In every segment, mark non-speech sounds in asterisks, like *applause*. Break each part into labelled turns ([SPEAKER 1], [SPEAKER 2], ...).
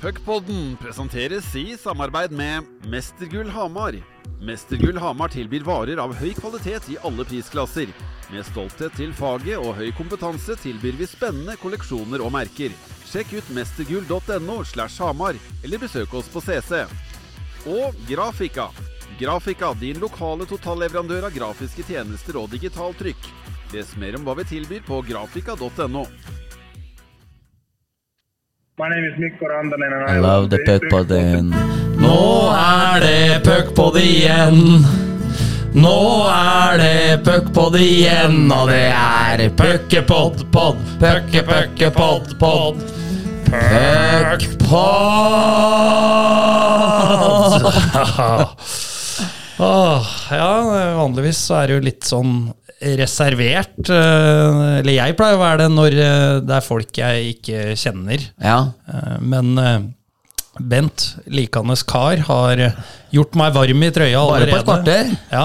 [SPEAKER 1] Puckpodden presenteres i samarbeid med Mestergull Hamar. Mestergull Hamar tilbyr varer av høy kvalitet i alle prisklasser. Med stolthet til faget og høy kompetanse tilbyr vi spennende kolleksjoner og merker. Sjekk ut mestergull.no slash Hamar, eller besøk oss på CC. Og Grafika. Grafika, din lokale totalleverandør av grafiske tjenester og digitalt trykk. Les mer om hva vi tilbyr på grafika.no.
[SPEAKER 2] My name is Mikko Rantanen and
[SPEAKER 3] I love the puckpodden.
[SPEAKER 4] Nå er det puckpod igjen. Nå er det puckpod igjen, og det er puckepod, pod, pucke, pucke, pod, pod. Puckpod! Åh, *laughs* ja, vanligvis er det jo litt sånn reservert. eh, Eller jeg pleier å være det når eh, det er folk jeg ikke kjenner.
[SPEAKER 3] Ja.
[SPEAKER 4] Eh, Men Bent, likandes kar, har gjort meg varm i trøya allerede.
[SPEAKER 3] Bare på et kvarter.
[SPEAKER 4] Ja,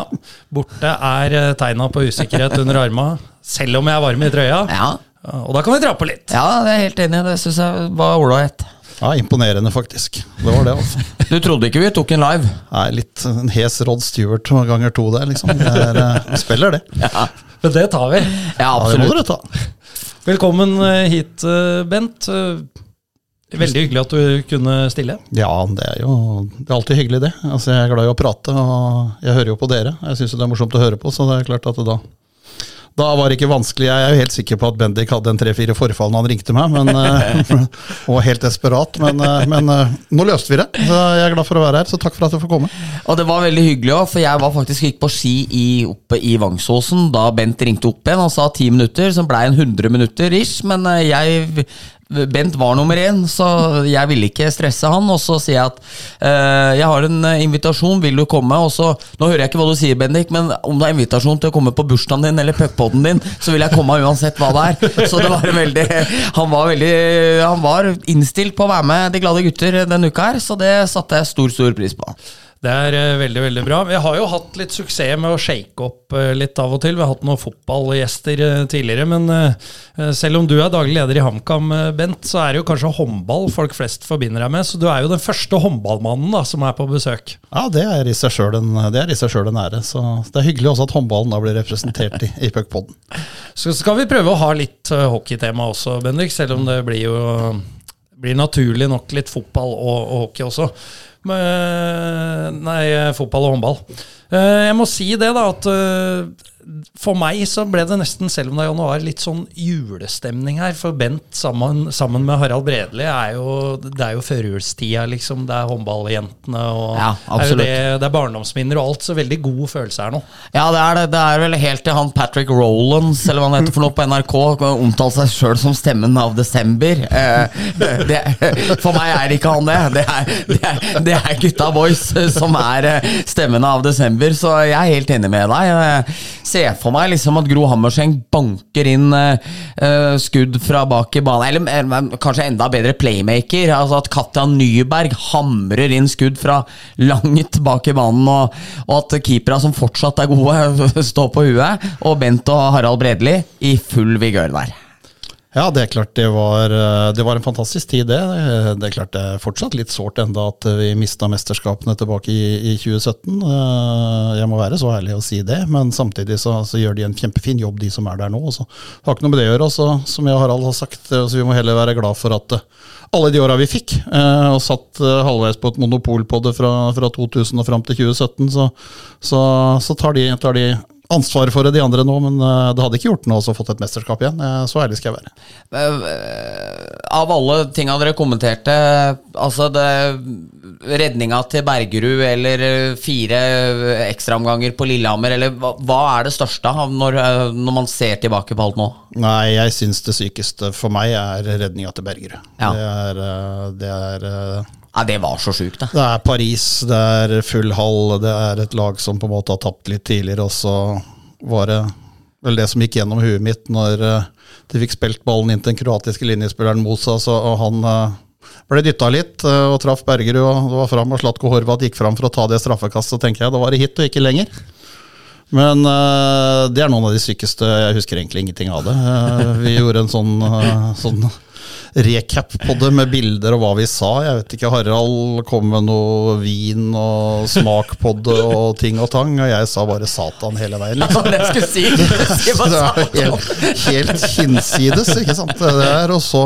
[SPEAKER 4] Borte er tegna på usikkerhet under arma, selv om jeg er varm i trøya.
[SPEAKER 3] Ja.
[SPEAKER 4] Og da kan vi dra på litt.
[SPEAKER 3] ja, det er helt enig. Det syns jeg var ålreit.
[SPEAKER 5] Ja, Imponerende, faktisk. Det var det, altså. *laughs*
[SPEAKER 3] Du trodde ikke vi tok en live?
[SPEAKER 5] Nei, litt en hes Rod Stewart ganger to der, liksom. Det er, eh, spiller det.
[SPEAKER 3] Ja,
[SPEAKER 4] Men det tar vi.
[SPEAKER 3] ja
[SPEAKER 5] Ja, det må
[SPEAKER 3] absolutt.
[SPEAKER 5] dere ta.
[SPEAKER 4] Velkommen eh, hit, eh, Bent. Veldig hyggelig at du kunne stille.
[SPEAKER 5] Ja, det er jo det er alltid hyggelig, det. Altså, Jeg er glad i å prate, og jeg hører jo på dere. Jeg syns det er morsomt å høre på, så det er klart at da da var det ikke vanskelig. Jeg er jo helt sikker på at Bendik hadde en tre-fire forfall når han ringte meg, men, eh, *laughs* og helt desperat. Men, eh, men eh, nå løste vi det, så jeg er glad for å være her. Så takk for at du får komme.
[SPEAKER 3] Og det var veldig hyggelig òg, for jeg var faktisk gikk på ski i, oppe i Vangsåsen da Bent ringte opp igjen. Han sa ti minutter, som blei en 100 minutter ish. Men jeg Bent var nummer én, så jeg ville ikke stresse han. Og så sier jeg at eh, jeg har en eh, invitasjon, vil du komme? Og så, Nå hører jeg ikke hva du sier, Bendik, men om det er invitasjon til å komme på bursdagen din eller puckpoden din, så vil jeg komme uansett hva det er. Så det var veldig Han var veldig Han var innstilt på å være med De glade gutter denne uka her, så det satte jeg stor, stor pris på.
[SPEAKER 4] Det er eh, veldig veldig bra. Vi har jo hatt litt suksess med å shake opp eh, litt av og til. Vi har hatt noen fotballgjester eh, tidligere, men selv om du er daglig leder i HamKam, Bent, så er det jo kanskje håndball folk flest forbinder deg med. Så du er jo den første håndballmannen da, som er på besøk.
[SPEAKER 5] Ja, det er i seg sjøl en, en ære. Så det er hyggelig også at håndballen da blir representert i, i puckpoden.
[SPEAKER 4] Så skal vi prøve å ha litt hockeytema også, Bendik, selv om det blir jo blir naturlig nok litt fotball og, og hockey også. Men, nei, fotball og håndball. Eh, Jeg må si det, da, at eh, for meg så ble det nesten, selv om det er januar, litt sånn julestemning her. For Bent sammen, sammen med Harald Bredli er jo Det er jo førjulstida, liksom. Det er håndballjentene og
[SPEAKER 3] Ja,
[SPEAKER 4] er det, det er barndomsminner og alt. Så veldig god følelse her nå.
[SPEAKER 3] Ja, det er det. Det er vel helt til han Patrick Rowlands, eller hva han heter for noe på NRK, omtalte seg sjøl som stemmen av desember. Eh, det, for meg er ikke han det. Det er, det er, er gutta boys som er stemmen av desember, så jeg er helt enig med deg. Jeg ser for meg liksom at Gro Hammerseng banker inn eh, eh, skudd fra bak i banen, eller eller, kanskje enda bedre playmaker. Altså at Katja Nyberg hamrer inn skudd fra langt bak i banen, og, og at keepera som fortsatt er gode, *laughs* står på huet. Og Bent og Harald Bredli i full vigør der.
[SPEAKER 5] Ja, det er klart det var, eh, det var en fantastisk tid, det. Det er klart det er fortsatt litt sårt enda at vi mista mesterskapene tilbake i, i 2017. Eh, Jeg må være så ærlig å si det, men samtidig så, så gjør de en kjempefin jobb, de som er der nå. Så har ikke noe med det å gjøre. Også, som jeg og Harald har sagt, eh, så vi må heller være glad for at eh, alle de åra vi fikk, eh, og satt eh, halvveis på et monopol på det fra, fra 2000 og fram til 2017, så, så, så tar, de, tar de ansvaret for det, de andre nå, men eh, det hadde ikke gjort noe å fått et mesterskap igjen. Eh, Så ærlig skal jeg være.
[SPEAKER 3] Eh, Av alle tinga dere kommenterte, altså det redninga til Bergerud eller fire ekstraomganger på Lillehammer, eller hva, er det største av når, når man ser tilbake på alt nå?
[SPEAKER 5] Nei, jeg syns det sykeste for meg er redninga til Bergerud.
[SPEAKER 3] Ja.
[SPEAKER 5] Det er, det er
[SPEAKER 3] Ja, det var så sjukt, da.
[SPEAKER 5] Det er Paris, det er full hall, det er et lag som på en måte har tapt litt tidligere, og så var det vel det som gikk gjennom huet mitt når eh, de fikk spilt ballen inn til den kroatiske linjespilleren Mosa, så, og han eh, ble dytta litt eh, og traff Bergerud, og det var fram, og Slatko Horvat gikk fram for å ta det straffekastet, tenker jeg da var det hit og ikke lenger. Men det er noen av de sykeste Jeg husker egentlig ingenting av det. Vi gjorde en sånn, sånn recap på det med bilder og hva vi sa. Jeg vet ikke, Harald kom med noe vin og smak på det og ting og tang, og jeg sa bare Satan hele veien.
[SPEAKER 3] Det
[SPEAKER 5] liksom.
[SPEAKER 3] det jeg skulle si.
[SPEAKER 5] Det er *laughs* helt, helt hinsides, ikke sant. Det er, og så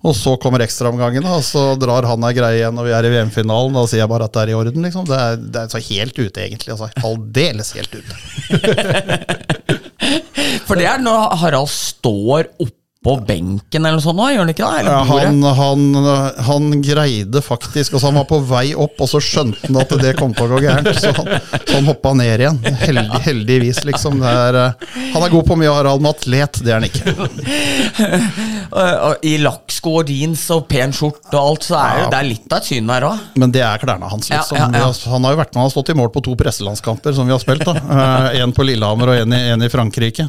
[SPEAKER 5] og så kommer ekstraomgangen, og så drar han ei greie igjen når vi er i VM-finalen. Da sier jeg bare at det er i orden, liksom. Det er, det er så helt ute, egentlig. Altså, Aldeles helt ute. *laughs*
[SPEAKER 3] For det er når Harald står oppå benken eller sånt nå, gjør han ikke det?
[SPEAKER 5] Han, han, han greide faktisk altså Han var på vei opp, og så skjønte han at det kom til å gå gærent. Så han, så han hoppa ned igjen. Heldig, heldigvis, liksom. Det er, eh, han er god på mye, Harald, men atlet det er han ikke. *laughs*
[SPEAKER 3] Og- og I lakksko og jeans og pen skjorte og alt, så er ja, det er litt av et syn der òg.
[SPEAKER 5] Men det er klærne hans, liksom.
[SPEAKER 3] ja, ja.
[SPEAKER 5] Har- Han har jo vært med, har stått i mål på to presselandskamper som vi har spilt. da Eh, En på Lillehammer og én i, en i Frankrike.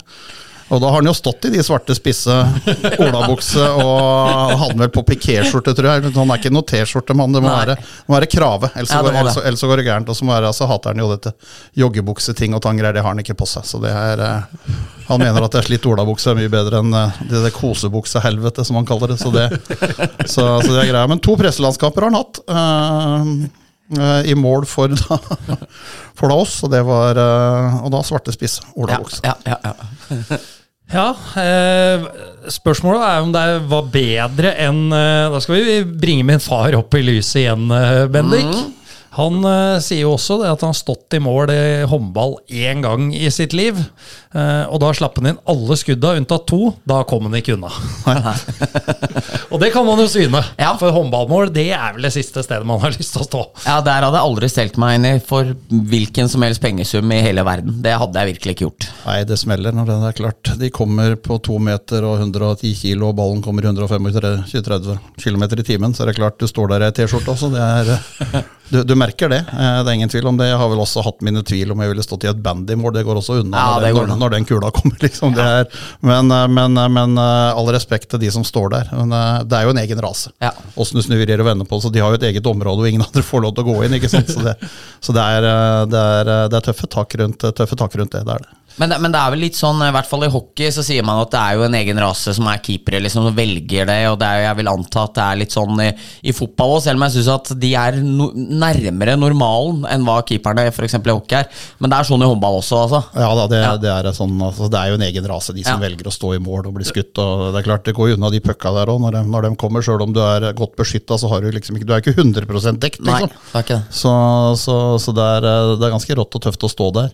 [SPEAKER 5] Og da har han jo stått i de svarte spisse *laughs* olabukse og hadde vel på pikéskjorte, tror jeg. Han er ikke noe T-skjortemann. Det må
[SPEAKER 3] Nei.
[SPEAKER 5] være, må være krave, ellers,
[SPEAKER 3] Ja,
[SPEAKER 5] så
[SPEAKER 3] det
[SPEAKER 5] går-
[SPEAKER 3] må det.
[SPEAKER 5] ellers, ellers går det gærent. Og så altså, hater han jo dette joggebukseting og tanngreier, det har han ikke på seg. Så det er eh, Han mener at det er slitt olabukse er mye bedre enn eh, det, det kosebuksehelvete, som han kaller det. Så det, så, så det er greia. Men to presselandskaper har han hatt. eh, I mål for da, for da oss, og det var Og da svarte spiss.
[SPEAKER 3] Ja,
[SPEAKER 5] Olabukse.
[SPEAKER 3] ja, ja, ja.
[SPEAKER 4] Ja, eh, spørsmålet er om det var bedre enn eh, Da skal vi bringe min far opp i lyset igjen, Bendik. Bendik. Han uh, sier jo også det at han har stått i mål i håndball én gang i sitt liv. Uh, og da slapp han inn alle skudda unntatt to. Da kom han ikke unna. *laughs* og det kan man jo syne,
[SPEAKER 3] Ja.
[SPEAKER 4] for håndballmål det er vel det siste stedet man har *laughs* lyst til å stå.
[SPEAKER 3] Ja, Der hadde jeg aldri stelt meg inn i for hvilken som helst pengesum i hele verden. Det hadde jeg virkelig ikke gjort.
[SPEAKER 5] Nei, det smeller når det er klart. De kommer på to meter og 110 kilo, og ballen kommer i 125-30 km i timen. Så er det klart du står der i T-skjorte også. Det er, du, du merker det. Eh, Det er ingen tvil om det. Jeg har vel også hatt mine tvil om jeg ville stått i et bandymål. Det går også unna
[SPEAKER 3] Ja,
[SPEAKER 5] når, når, når den kula *laughs* kommer. Liksom. Det er, men, eh, men, eh, men all respekt til de som står der. Men, det er jo en egen rase.
[SPEAKER 3] Ja.
[SPEAKER 5] Åssen du snurrer og vender på. Så de har jo et eget område, og ingen *laughs* andre får lov til å gå inn. Så det, så det, er, det, er, det er tøffe tak rundt, tøffe tak rundt det. det er det.
[SPEAKER 3] Men men det er vel litt sånn, i hvert fall i hockey, så sier man at det er jo en egen rase som er keepere, liksom, som velger det. Og det er, jeg vil anta at det er litt sånn i, i fotball òg, selv om jeg syns at de er no, nærmere normalen enn hva keeperne f.eks. i hockey er. Men det er sånn i håndball også, altså.
[SPEAKER 5] Ja da, det,
[SPEAKER 3] Ja.
[SPEAKER 5] det, er sånn, altså, det er jo en egen rase, de som
[SPEAKER 3] Ja.
[SPEAKER 5] velger å stå i mål og bli skutt. og Det er klart det går jo unna de pucka der òg, når, de- når de kommer. Sjøl om du er godt beskytta, så har du liksom ikke Du er ikke 100 dekt,
[SPEAKER 3] Nei,
[SPEAKER 5] liksom.
[SPEAKER 3] det er ikke det.
[SPEAKER 5] Så, så, så det, er, eh, det er ganske rått og tøft å stå der.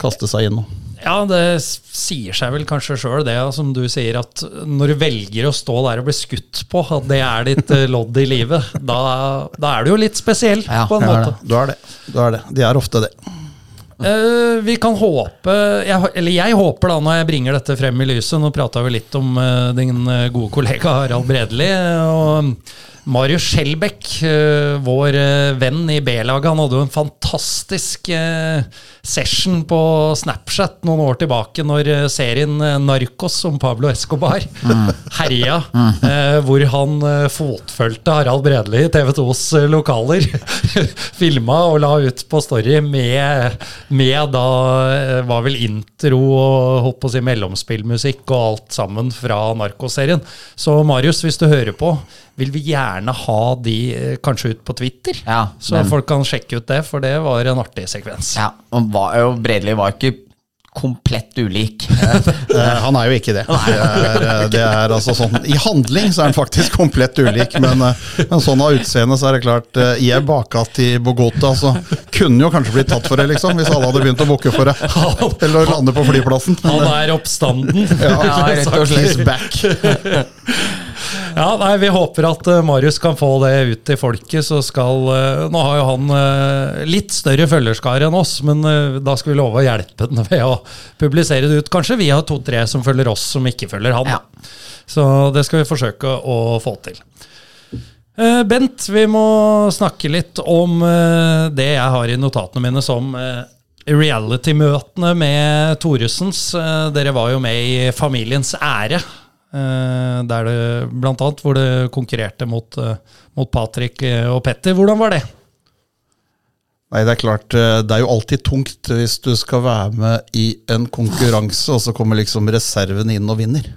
[SPEAKER 5] Kaste seg inn
[SPEAKER 4] Ja, det sier seg vel kanskje sjøl, det som du sier, at når du velger å stå der og bli skutt på, at det er ditt eh, lodd i livet, da, da er du jo litt spesiell,
[SPEAKER 3] Ja,
[SPEAKER 4] på en
[SPEAKER 5] Ja,
[SPEAKER 4] måte.
[SPEAKER 5] Du er det. Du er det. De er ofte det.
[SPEAKER 4] Uh, vi kan håpe jeg, Eller jeg håper, da, når jeg bringer dette frem i lyset Nå prata vi litt om uh, din gode kollega Harald Bredli. Og Marius Skjelbæk, eh, vår eh, venn i B-laget, han hadde jo en fantastisk eh, session på Snapchat noen år tilbake, når serien Narkos Narcos om Pablo Escobar herja, mm. hvor han fotfølte Harald Bredli i TV 2s eh, lokaler. *laughs* Filma og la ut på Story med, med da var vel intro og holdt på å si mellomspillmusikk og alt sammen fra Narcos-serien. Så Marius, hvis du hører på, vil vi gjerne ha de eh, kanskje ut på Twitter.
[SPEAKER 3] Ja,
[SPEAKER 4] så
[SPEAKER 3] men-
[SPEAKER 4] folk kan sjekke ut det, for det var en artig sekvens.
[SPEAKER 3] Ja, og var, og Bredli var ikke komplett ulik. *laughs*
[SPEAKER 5] Eh, han er jo ikke det. Det er, eh, det er altså sånn, I handling så er han faktisk komplett ulik, men, men sånn av utseende så er det klart I ei bakgate i Bogota så kunne jo kanskje blitt tatt for det, liksom, hvis alle hadde begynt å bukke for det. *laughs* Eller å lande på flyplassen.
[SPEAKER 4] Han er oppstanden.
[SPEAKER 3] Ja, rett og slett.
[SPEAKER 5] He's back. *laughs*
[SPEAKER 4] Ja, nei, Vi håper at eh, Marius kan få det ut til folket. så skal, eh, Nå har jo han eh, litt større følgerskare enn oss, men da skal vi love å hjelpe den *laughs* ved å publisere det ut. Kanskje vi har to-tre som følger oss, som ikke følger han.
[SPEAKER 3] Ja.
[SPEAKER 4] Så det skal vi forsøke å få til. Bent, vi må snakke litt om det jeg har i notatene mine som reality-møtene med Thoresens. Dere var jo med i Familiens ære. Eh, Der det blant annet hvor det konkurrerte mot, eh, mot Patrick eh, og Petter. Hvordan var det?
[SPEAKER 5] Nei, det er klart, det er jo alltid tungt hvis du skal være med i en konkurranse, og så kommer liksom reserven inn og vinner.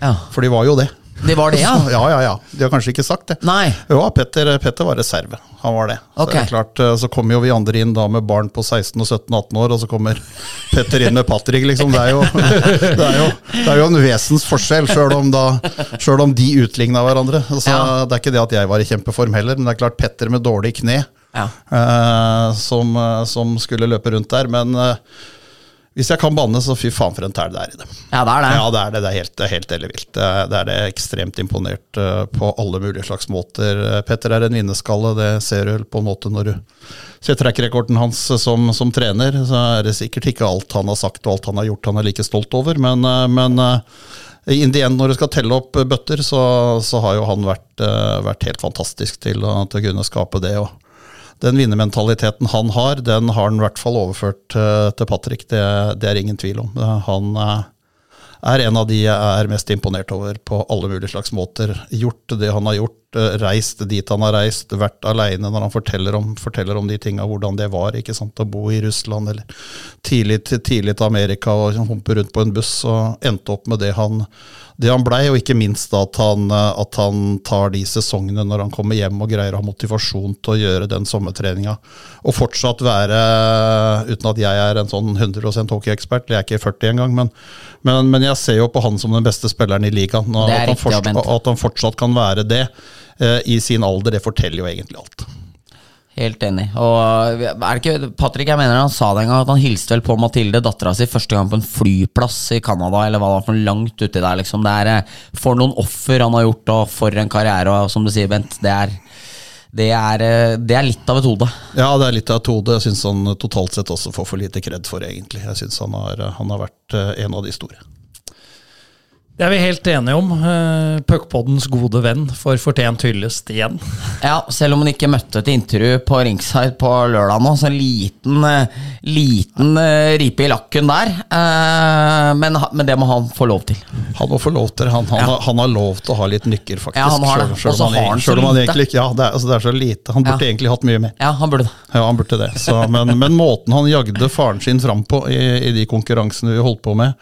[SPEAKER 3] Ja.
[SPEAKER 5] For de var jo det.
[SPEAKER 3] Det var det, ja? *laughs*
[SPEAKER 5] Ja, ja, ja. De har kanskje ikke sagt det.
[SPEAKER 3] Nei.
[SPEAKER 5] Jo, Petter, Petter var reserve. Han var det.
[SPEAKER 3] Ok.
[SPEAKER 5] Så, er klart, eh, så kommer jo vi andre inn da med barn på 16 og 17 18 år, og så kommer *laughs* Petter inn med Patrick, liksom. Det er jo, *laughs* det er jo, det er jo en vesensforskjell, sjøl om, om de utligna hverandre. Så
[SPEAKER 3] Ja.
[SPEAKER 5] Det er ikke det at jeg var i kjempeform heller, men det er klart Petter med dårlig kne,
[SPEAKER 3] Ja.
[SPEAKER 5] uh, som, eh, som skulle løpe rundt der. Men eh, hvis jeg kan banne, så fy faen for en tæl det er i det.
[SPEAKER 3] Ja, det er det.
[SPEAKER 5] Ja, det er det. Det er helt, helt ellevilt. Det, er- det er det ekstremt imponert eh, på alle mulige slags måter. Eh, Petter er en vinnerskalle, det ser du på en måte når du ser track-rekorden hans eh, som, som trener. Så er det sikkert ikke alt han har sagt og alt han har gjort han er like stolt over, men, eh, men eh, in the end, når du skal telle opp eh, bøtter, så, så har jo han vært, eh, vært helt fantastisk til til å kunne skape det. og den vinnermentaliteten han har, den har han i hvert fall overført eh, til Patrick. Det, det er ingen tvil om. Han eh, er en av de jeg er mest imponert over på alle mulige slags måter. Gjort det han har gjort, eh, reist dit han har reist, vært aleine når han forteller om, forteller om de tinga, hvordan det var. ikke sant, Å bo i Russland eller tidlig, tidlig til Amerika og humpe rundt på en buss og endte opp med det han, det han blei, og ikke minst da at han, eh, at han tar de sesongene når han kommer hjem og greier å ha motivasjon til å gjøre den sommertreninga. Og fortsatt være, uten at jeg er en sånn 100 hockeyekspert, jeg er ikke 40 engang, men, men, men jeg ser jo på han som den beste spilleren i ligaen. Og at, han fortsatt, at han fortsatt kan være det eh, i sin alder, det forteller jo egentlig alt.
[SPEAKER 3] Helt enig. Og er det ikke Patrick, jeg mener han sa det en gang, at han hilste vel på Mathilde, dattera si, første gang på en flyplass i Canada, eller hva det var for langt uti der, liksom. Det er eh, for noen offer han har gjort, og for en karriere, og som du sier, Bent, det er det er, eh, det er litt av et hode.
[SPEAKER 5] Ja, det er litt av et hode. Jeg syns han totalt sett også får for lite kred for, egentlig. Jeg syns han, har- han har vært eh, en av de store.
[SPEAKER 4] Det er vi helt enige om. Uh, Puckpoddens gode venn får fortjent hyllest igjen.
[SPEAKER 3] Ja, selv om han ikke møtte til intervju på ringside på lørdag nå, så en liten, eh, liten eh, ripe i lakken der. Eh, men, men det må han få lov til.
[SPEAKER 5] Han må få lov til. Han, han,
[SPEAKER 3] Ja.
[SPEAKER 5] har, han har lov til å ha litt nykker, faktisk.
[SPEAKER 3] Ja, han har det.
[SPEAKER 5] Selv- selv
[SPEAKER 3] Og så
[SPEAKER 5] om
[SPEAKER 3] har han
[SPEAKER 5] selv om
[SPEAKER 3] han
[SPEAKER 5] egentlig ikke- Ja, det er, altså, det er så lite. Han burde
[SPEAKER 3] Ja.
[SPEAKER 5] egentlig hatt mye mer.
[SPEAKER 3] Ja, han burde det.
[SPEAKER 5] Ja, han burde det. Så, men, men måten han jagde faren sin fram på i, i de konkurransene vi holdt på med,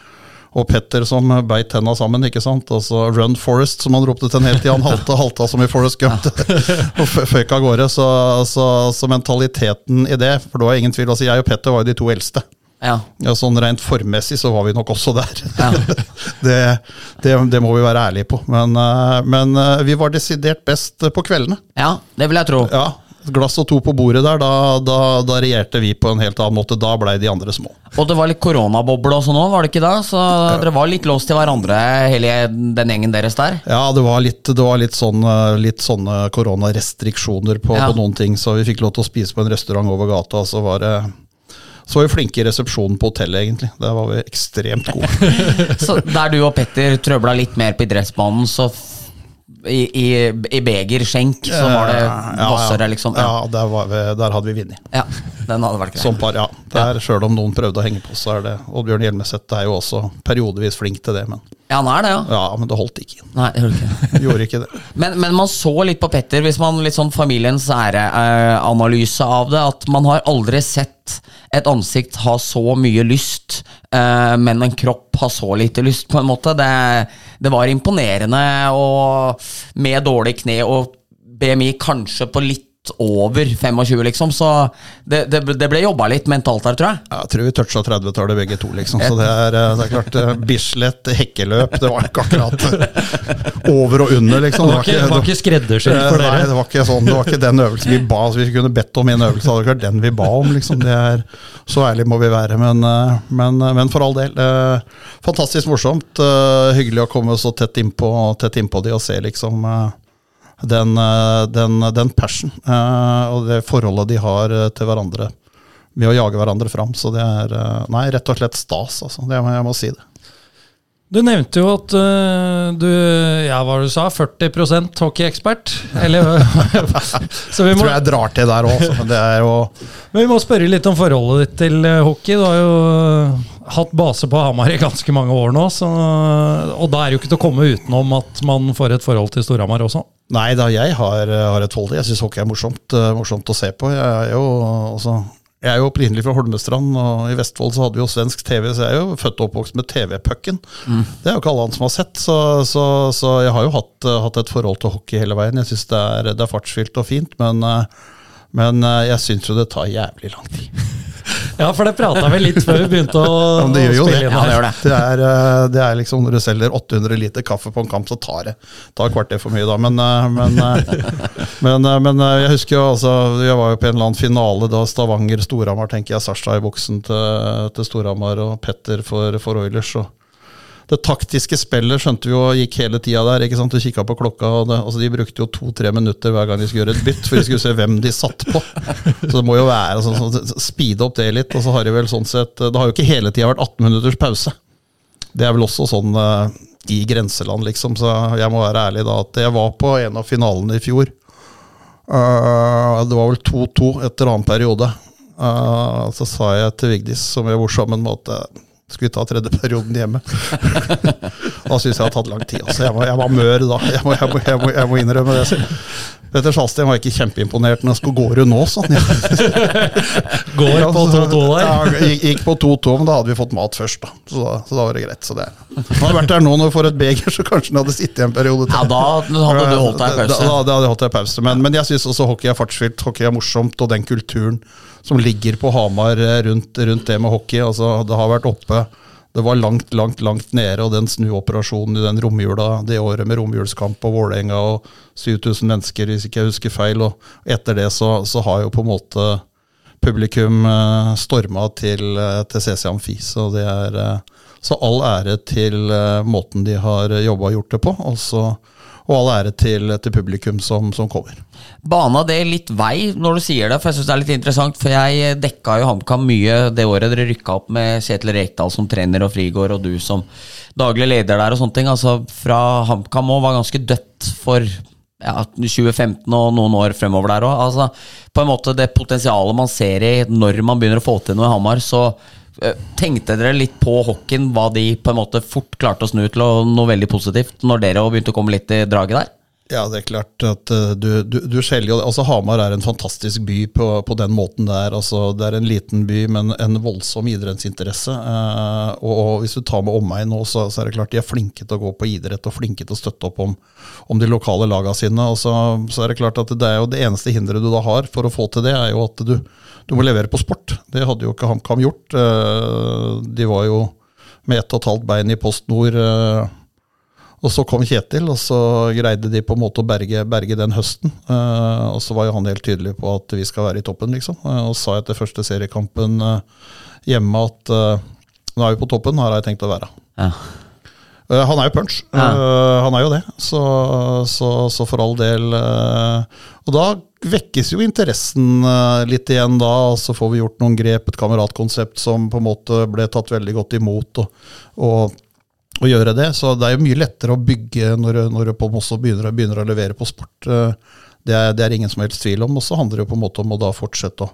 [SPEAKER 5] og Petter som beit tenna sammen, ikke sant. Altså Run Forest, som han ropte til en hel tid. Han halta, halta som i Forest Gump *laughs* og føk av gårde. Så, så, så mentaliteten i det For det var ingen tvil. altså Jeg og Petter var jo de to eldste.
[SPEAKER 3] Ja.
[SPEAKER 5] Ja, sånn Rent formmessig så var vi nok også der.
[SPEAKER 3] Ja. *laughs*
[SPEAKER 5] det, det, det må vi være ærlige på. Men, eh, men eh, vi var desidert best på kveldene.
[SPEAKER 3] ja, det vil jeg tro.
[SPEAKER 5] Ja, glass og to på bordet der, da, da, da regjerte vi på en helt annen måte. Da blei de andre små.
[SPEAKER 3] Og det var litt koronaboble og sånn òg, var det ikke da? Så dere var litt låst til hverandre, hele den gjengen deres der?
[SPEAKER 5] Ja, det var litt, det var litt, sånn, eh, litt sånne koronarestriksjoner på,
[SPEAKER 3] Ja.
[SPEAKER 5] på noen ting, så vi fikk lov til å spise på en restaurant over gata. Så var det så var vi flinke i resepsjonen på hotellet, egentlig. Der var vi ekstremt gode. *laughs*
[SPEAKER 3] Så der du og Petter trøbla litt mer på idrettsbanen, så i, i, i beger skjenk, så var det vassere, liksom? Ja.
[SPEAKER 5] Ja, der, var vi, der hadde vi vunnet.
[SPEAKER 3] ja, den hadde vært grei.
[SPEAKER 5] Som par, ja. Der, Sjøl om noen prøvde å henge på, så er det Oddbjørn Hjelmeset er jo også periodevis flink til det, men,
[SPEAKER 3] Ja, han er det, ja.
[SPEAKER 5] ja, men det holdt ikke.
[SPEAKER 3] Nei, det ikke. *laughs*
[SPEAKER 5] Gjorde ikke det.
[SPEAKER 3] Men, men man så litt på Petter, hvis man litt sånn familiens æreanalyse av det, at man har aldri sett et ansikt ha så mye lyst, eh, men en kropp ha så lite lyst, på en måte. Det, det var imponerende, og med dårlig kne og BMI kanskje på litt over 25, liksom, så det, det, det ble jobba litt mentalt der, tror jeg.
[SPEAKER 5] Jeg tror vi toucha 30-tallet begge to, liksom. Så det er, eh, det er klart eh, Bislett, hekkeløp, det var ikke akkurat eh, over og under, liksom.
[SPEAKER 4] Det var ikke, var ikke skreddersydd for dere?
[SPEAKER 5] Nei, det var ikke sånn, det var ikke den øvelsen vi ba. Så vi kunne bedt om en øvelse, hadde det vært den vi ba om. liksom. Det er, Så ærlig må vi være. Men, eh, men, men for all del. eh, Fantastisk morsomt. eh, Hyggelig å komme så tett innpå, tett innpå de og se liksom eh, den, eh, den, den passion eh, og det forholdet de har eh, til hverandre med å jage hverandre fram. Så det er nei, rett og slett stas, altså. Det, jeg må si det.
[SPEAKER 4] Du nevnte jo at uh, du Ja, hva du sa? 40% hockeyekspert? Eller *laughs* Så vi
[SPEAKER 5] Jeg
[SPEAKER 4] må,
[SPEAKER 5] tror jeg drar til der òg, men det jo
[SPEAKER 4] men vi må spørre litt om forholdet ditt til øh, hockey. Du har jo øh, hatt base på Hamar i ganske mange år nå, så, og da er det jo ikke til å komme utenom at man får et forhold til Storhamar også.
[SPEAKER 5] Nei da, jeg har, har et forhold til Jeg syns hockey er morsomt, eh, morsomt å se på. Jeg er jo også Jeg er jo opprinnelig fra Holmestrand, og i Vestfold så hadde vi jo svensk TV, så jeg er jo født og oppvokst med TV-pucken. Det er jo ikke alle andre som har sett, så, så, så jeg har jo hatt, eh, hatt et forhold til hockey hele veien. Jeg syns det, det er fartsfylt og fint, men, eh, men eh, jeg syns jo det tar jævlig lang tid.
[SPEAKER 4] Ja, for det prata vi litt før vi begynte å,
[SPEAKER 5] Ja, det gjør jo
[SPEAKER 4] spille
[SPEAKER 5] det.
[SPEAKER 4] inn
[SPEAKER 3] Ja, det gjør det.
[SPEAKER 5] Det er, eh, det er liksom Når du selger 800 liter kaffe på en kamp, så tar det tar kvarter for mye, da. Men, eh, men, eh, *laughs* men, men jeg husker jo altså Jeg var jo på en eller annen finale da Stavanger-Storhamar, tenker jeg. Sarstad i boksen til, til Storhamar og Petter for, for Oilers. Og det taktiske spillet skjønte vi jo gikk hele tida der. ikke sant? Du kikka på klokka, og det, altså de brukte jo to-tre minutter hver gang de skulle gjøre et bytt, for de skulle se hvem de satt på. Så det må jo være sånn, sånn speede opp det litt. Og så har de vel sånn sett Det har jo ikke hele tida vært 18 minutters pause. Det er vel også sånn uh, i grenseland, liksom. Så jeg må være ærlig da at jeg var på en av finalene i fjor. Uh, det var vel 2-2 etter annen periode. Uh, så sa jeg til Vigdis, som jeg bor sammen med, at vi ta tredje perioden hjemme? *laughs* da syns jeg det har tatt lang tid. Altså. Jeg, var, jeg var mør da. Jeg må, jeg må, jeg må, jeg må innrømme det. Petter Salsten var ikke kjempeimponert når han skulle gå rundt nå, sånn.
[SPEAKER 4] Går på 2-2 der.
[SPEAKER 5] Ja, gikk, på 2-2, men da hadde vi fått mat først, da. Så da, så da var det greit. Så det. Han hadde vært der nå når vi får et beger, så kanskje han hadde sittet i en periode til.
[SPEAKER 3] Ja, da hadde du holdt deg i
[SPEAKER 5] Da,
[SPEAKER 3] pause.
[SPEAKER 5] da, da hadde jeg holdt deg pause. Men, men jeg syns også hockey er fartsfylt, hockey er morsomt, og den kulturen som ligger på Hamar eh, rundt, rundt det med hockey. Altså, det har vært oppe. Det var langt, langt langt nede, og den snuoperasjonen i den romjula det året med romjulskamp på Vålerenga og 7000 mennesker, hvis ikke jeg husker feil, og etter det så, så har jo på en måte publikum eh, storma til, eh, til CC Amfi. Så det er Så all ære til måten de har jobba og gjort det på, og, så, og all ære til, til publikum som, som kommer.
[SPEAKER 3] Bana det litt vei når du sier det, for jeg synes det er litt interessant. For jeg dekka jo HamKam mye det året dere rykka opp med Kjetil Rekdal som trener og Frigård, og du som daglig leder der og sånne ting. Altså fra HamKam òg var ganske dødt for ja, 2015 og noen år fremover der òg. Altså, på en måte det potensialet man ser i når man begynner å få til noe i Hamar, så eh, Tenkte dere litt på hockeyen, hva de på en måte fort klarte å snu til og noe veldig positivt, når dere begynte å komme litt i draget der?
[SPEAKER 5] Ja, det er klart at eh, du, du, du skjelner jo altså Hamar er en fantastisk by på, på den måten det er. Altså, det er en liten by, men en voldsom idrettsinteresse. Eh, og, og hvis du tar med omegn nå, så, så er det klart de er flinke til å gå på idrett og flinke til å støtte opp om, om de lokale lagene sine. Og så, så er det klart at det er jo det eneste hinderet du da har for å få til det, er jo at du, du må levere på sport. Det hadde jo ikke HamKam gjort. Eh, de var jo med ett og et halvt bein i Post Nord. eh, og så kom Kjetil, og så greide de på en måte å berge, berge den høsten. Eh, og så var jo han helt tydelig på at vi skal være i toppen, liksom. Og sa etter første seriekampen hjemme at nå er vi på toppen, her har jeg tenkt å være.
[SPEAKER 3] Ja.
[SPEAKER 5] Eh, han er jo punch.
[SPEAKER 3] Ja.
[SPEAKER 5] Eh, han er jo det. Så, så, så for all del eh, Og da vekkes jo interessen litt igjen da, og så får vi gjort noen grep, et kameratkonsept som på en måte ble tatt veldig godt imot. og, og å gjøre det. Så det er jo mye lettere å bygge når, når du på også begynner, begynner å levere på sport. Det er, det er ingen som helst tvil om. Og så handler det jo på en måte om å da fortsette å,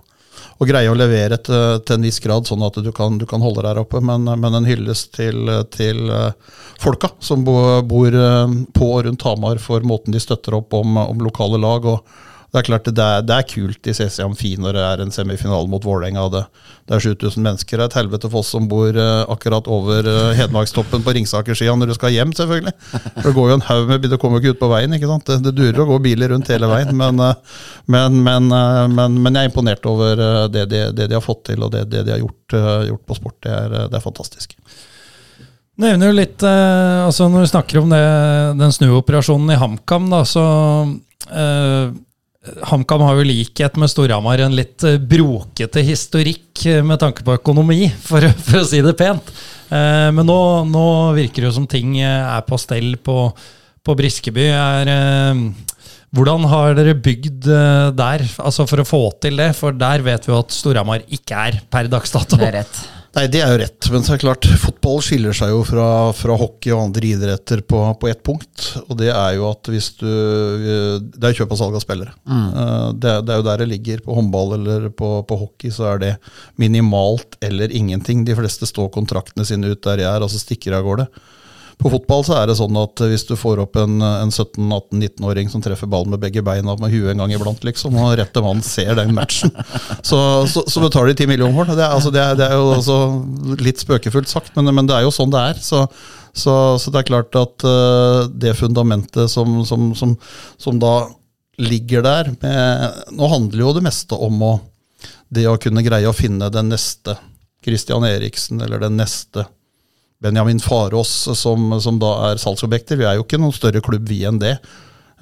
[SPEAKER 5] å greie å levere til, til en viss grad, sånn at du kan, du kan holde der oppe. Men, men en hyllest til, til eh, folka som bo- bor eh, på og rundt Hamar for måten de støtter opp om, om lokale lag. og det er klart det er, det er kult i CC Amfi når det er en semifinale mot Vålerenga. Det, det er 7000 mennesker. Det er et helvete for oss som bor eh, akkurat over uh, Hedmarkstoppen på Ringsakersida når du skal hjem, selvfølgelig. For det går jo en haug med Det kommer jo ikke ut på veien, ikke sant. Det, det durer å gå biler rundt hele veien. Men, eh, men, men, men, jeg er imponert over det de, det de har fått til, og det, de har gjort, gjort på sport. Det er, det er fantastisk.
[SPEAKER 4] Nevner jo litt altså Når du snakker om den snuoperasjonen i HamKam, da, så HamKam har jo likhet med Storhamar en litt eh, brokete historikk eh, med tanke på økonomi, *laughs* for, for å si det pent. Eh, men nå, nå virker det jo som ting eh, er på stell på, på Briskeby. Er, eh, hvordan har dere bygd der, altså for å få til det? For der vet vi jo at Storhamar ikke er per dags dato.
[SPEAKER 3] Det er rett.
[SPEAKER 5] Nei, det er jo rett, men så er det klart, fotball skiller seg jo fra, fra hockey og andre idretter på, på ett punkt. Og det er jo at hvis du Det er kjøp og salg av spillere. Mm. Det, det er jo der det ligger. På håndball eller på, på hockey så er det minimalt eller ingenting. De fleste står kontraktene sine ut der de er, og så stikker de av gårde. På fotball så er det sånn at hvis du får opp en, en 17-18-19-åring som treffer ballen med begge beina med huet en gang iblant, liksom, og rette mann ser den matchen, *laughs* så, så, så betaler de ti millioner for det. Det er, altså, det er, det er jo altså litt spøkefullt sagt, men, men, det er jo sånn det er. Så, så det er klart at uh, det fundamentet som, som, som, som, da ligger der med, Nå handler jo det meste om å, det å kunne greie å finne den neste Christian Eriksen eller den neste Benjamin Farås, som, som, da er salgsobjekter. Vi er jo ikke noen større klubb, vi enn det.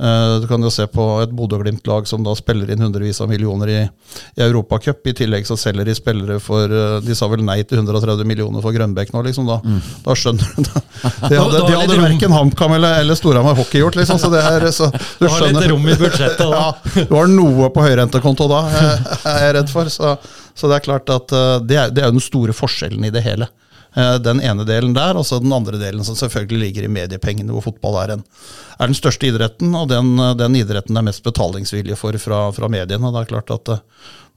[SPEAKER 5] Uh, du kan jo se på et Bodø-Glimt-lag som da spiller inn hundrevis av millioner i, i Europacup. I tillegg så selger de spillere for uh, De sa vel nei til 130 millioner for Grønbekk nå, liksom. Da, mm. da skjønner du det. *laughs* De hadde, de hadde verken HamKam eller, eller Storhamar Hockey gjort, liksom. Så det er, så,
[SPEAKER 4] du, har litt rom i budsjettet da. *laughs*
[SPEAKER 5] ja, du har noe på høyrentekonto da, er jeg redd for. Så, så det er klart at det er, det er jo den store forskjellen i det hele. Eh, den ene delen der, og så den andre delen som selvfølgelig ligger i mediepengene, hvor fotball er, en, er den største idretten, og den, den idretten det er mest betalingsvilje for fra, fra, mediene. Det er klart at eh,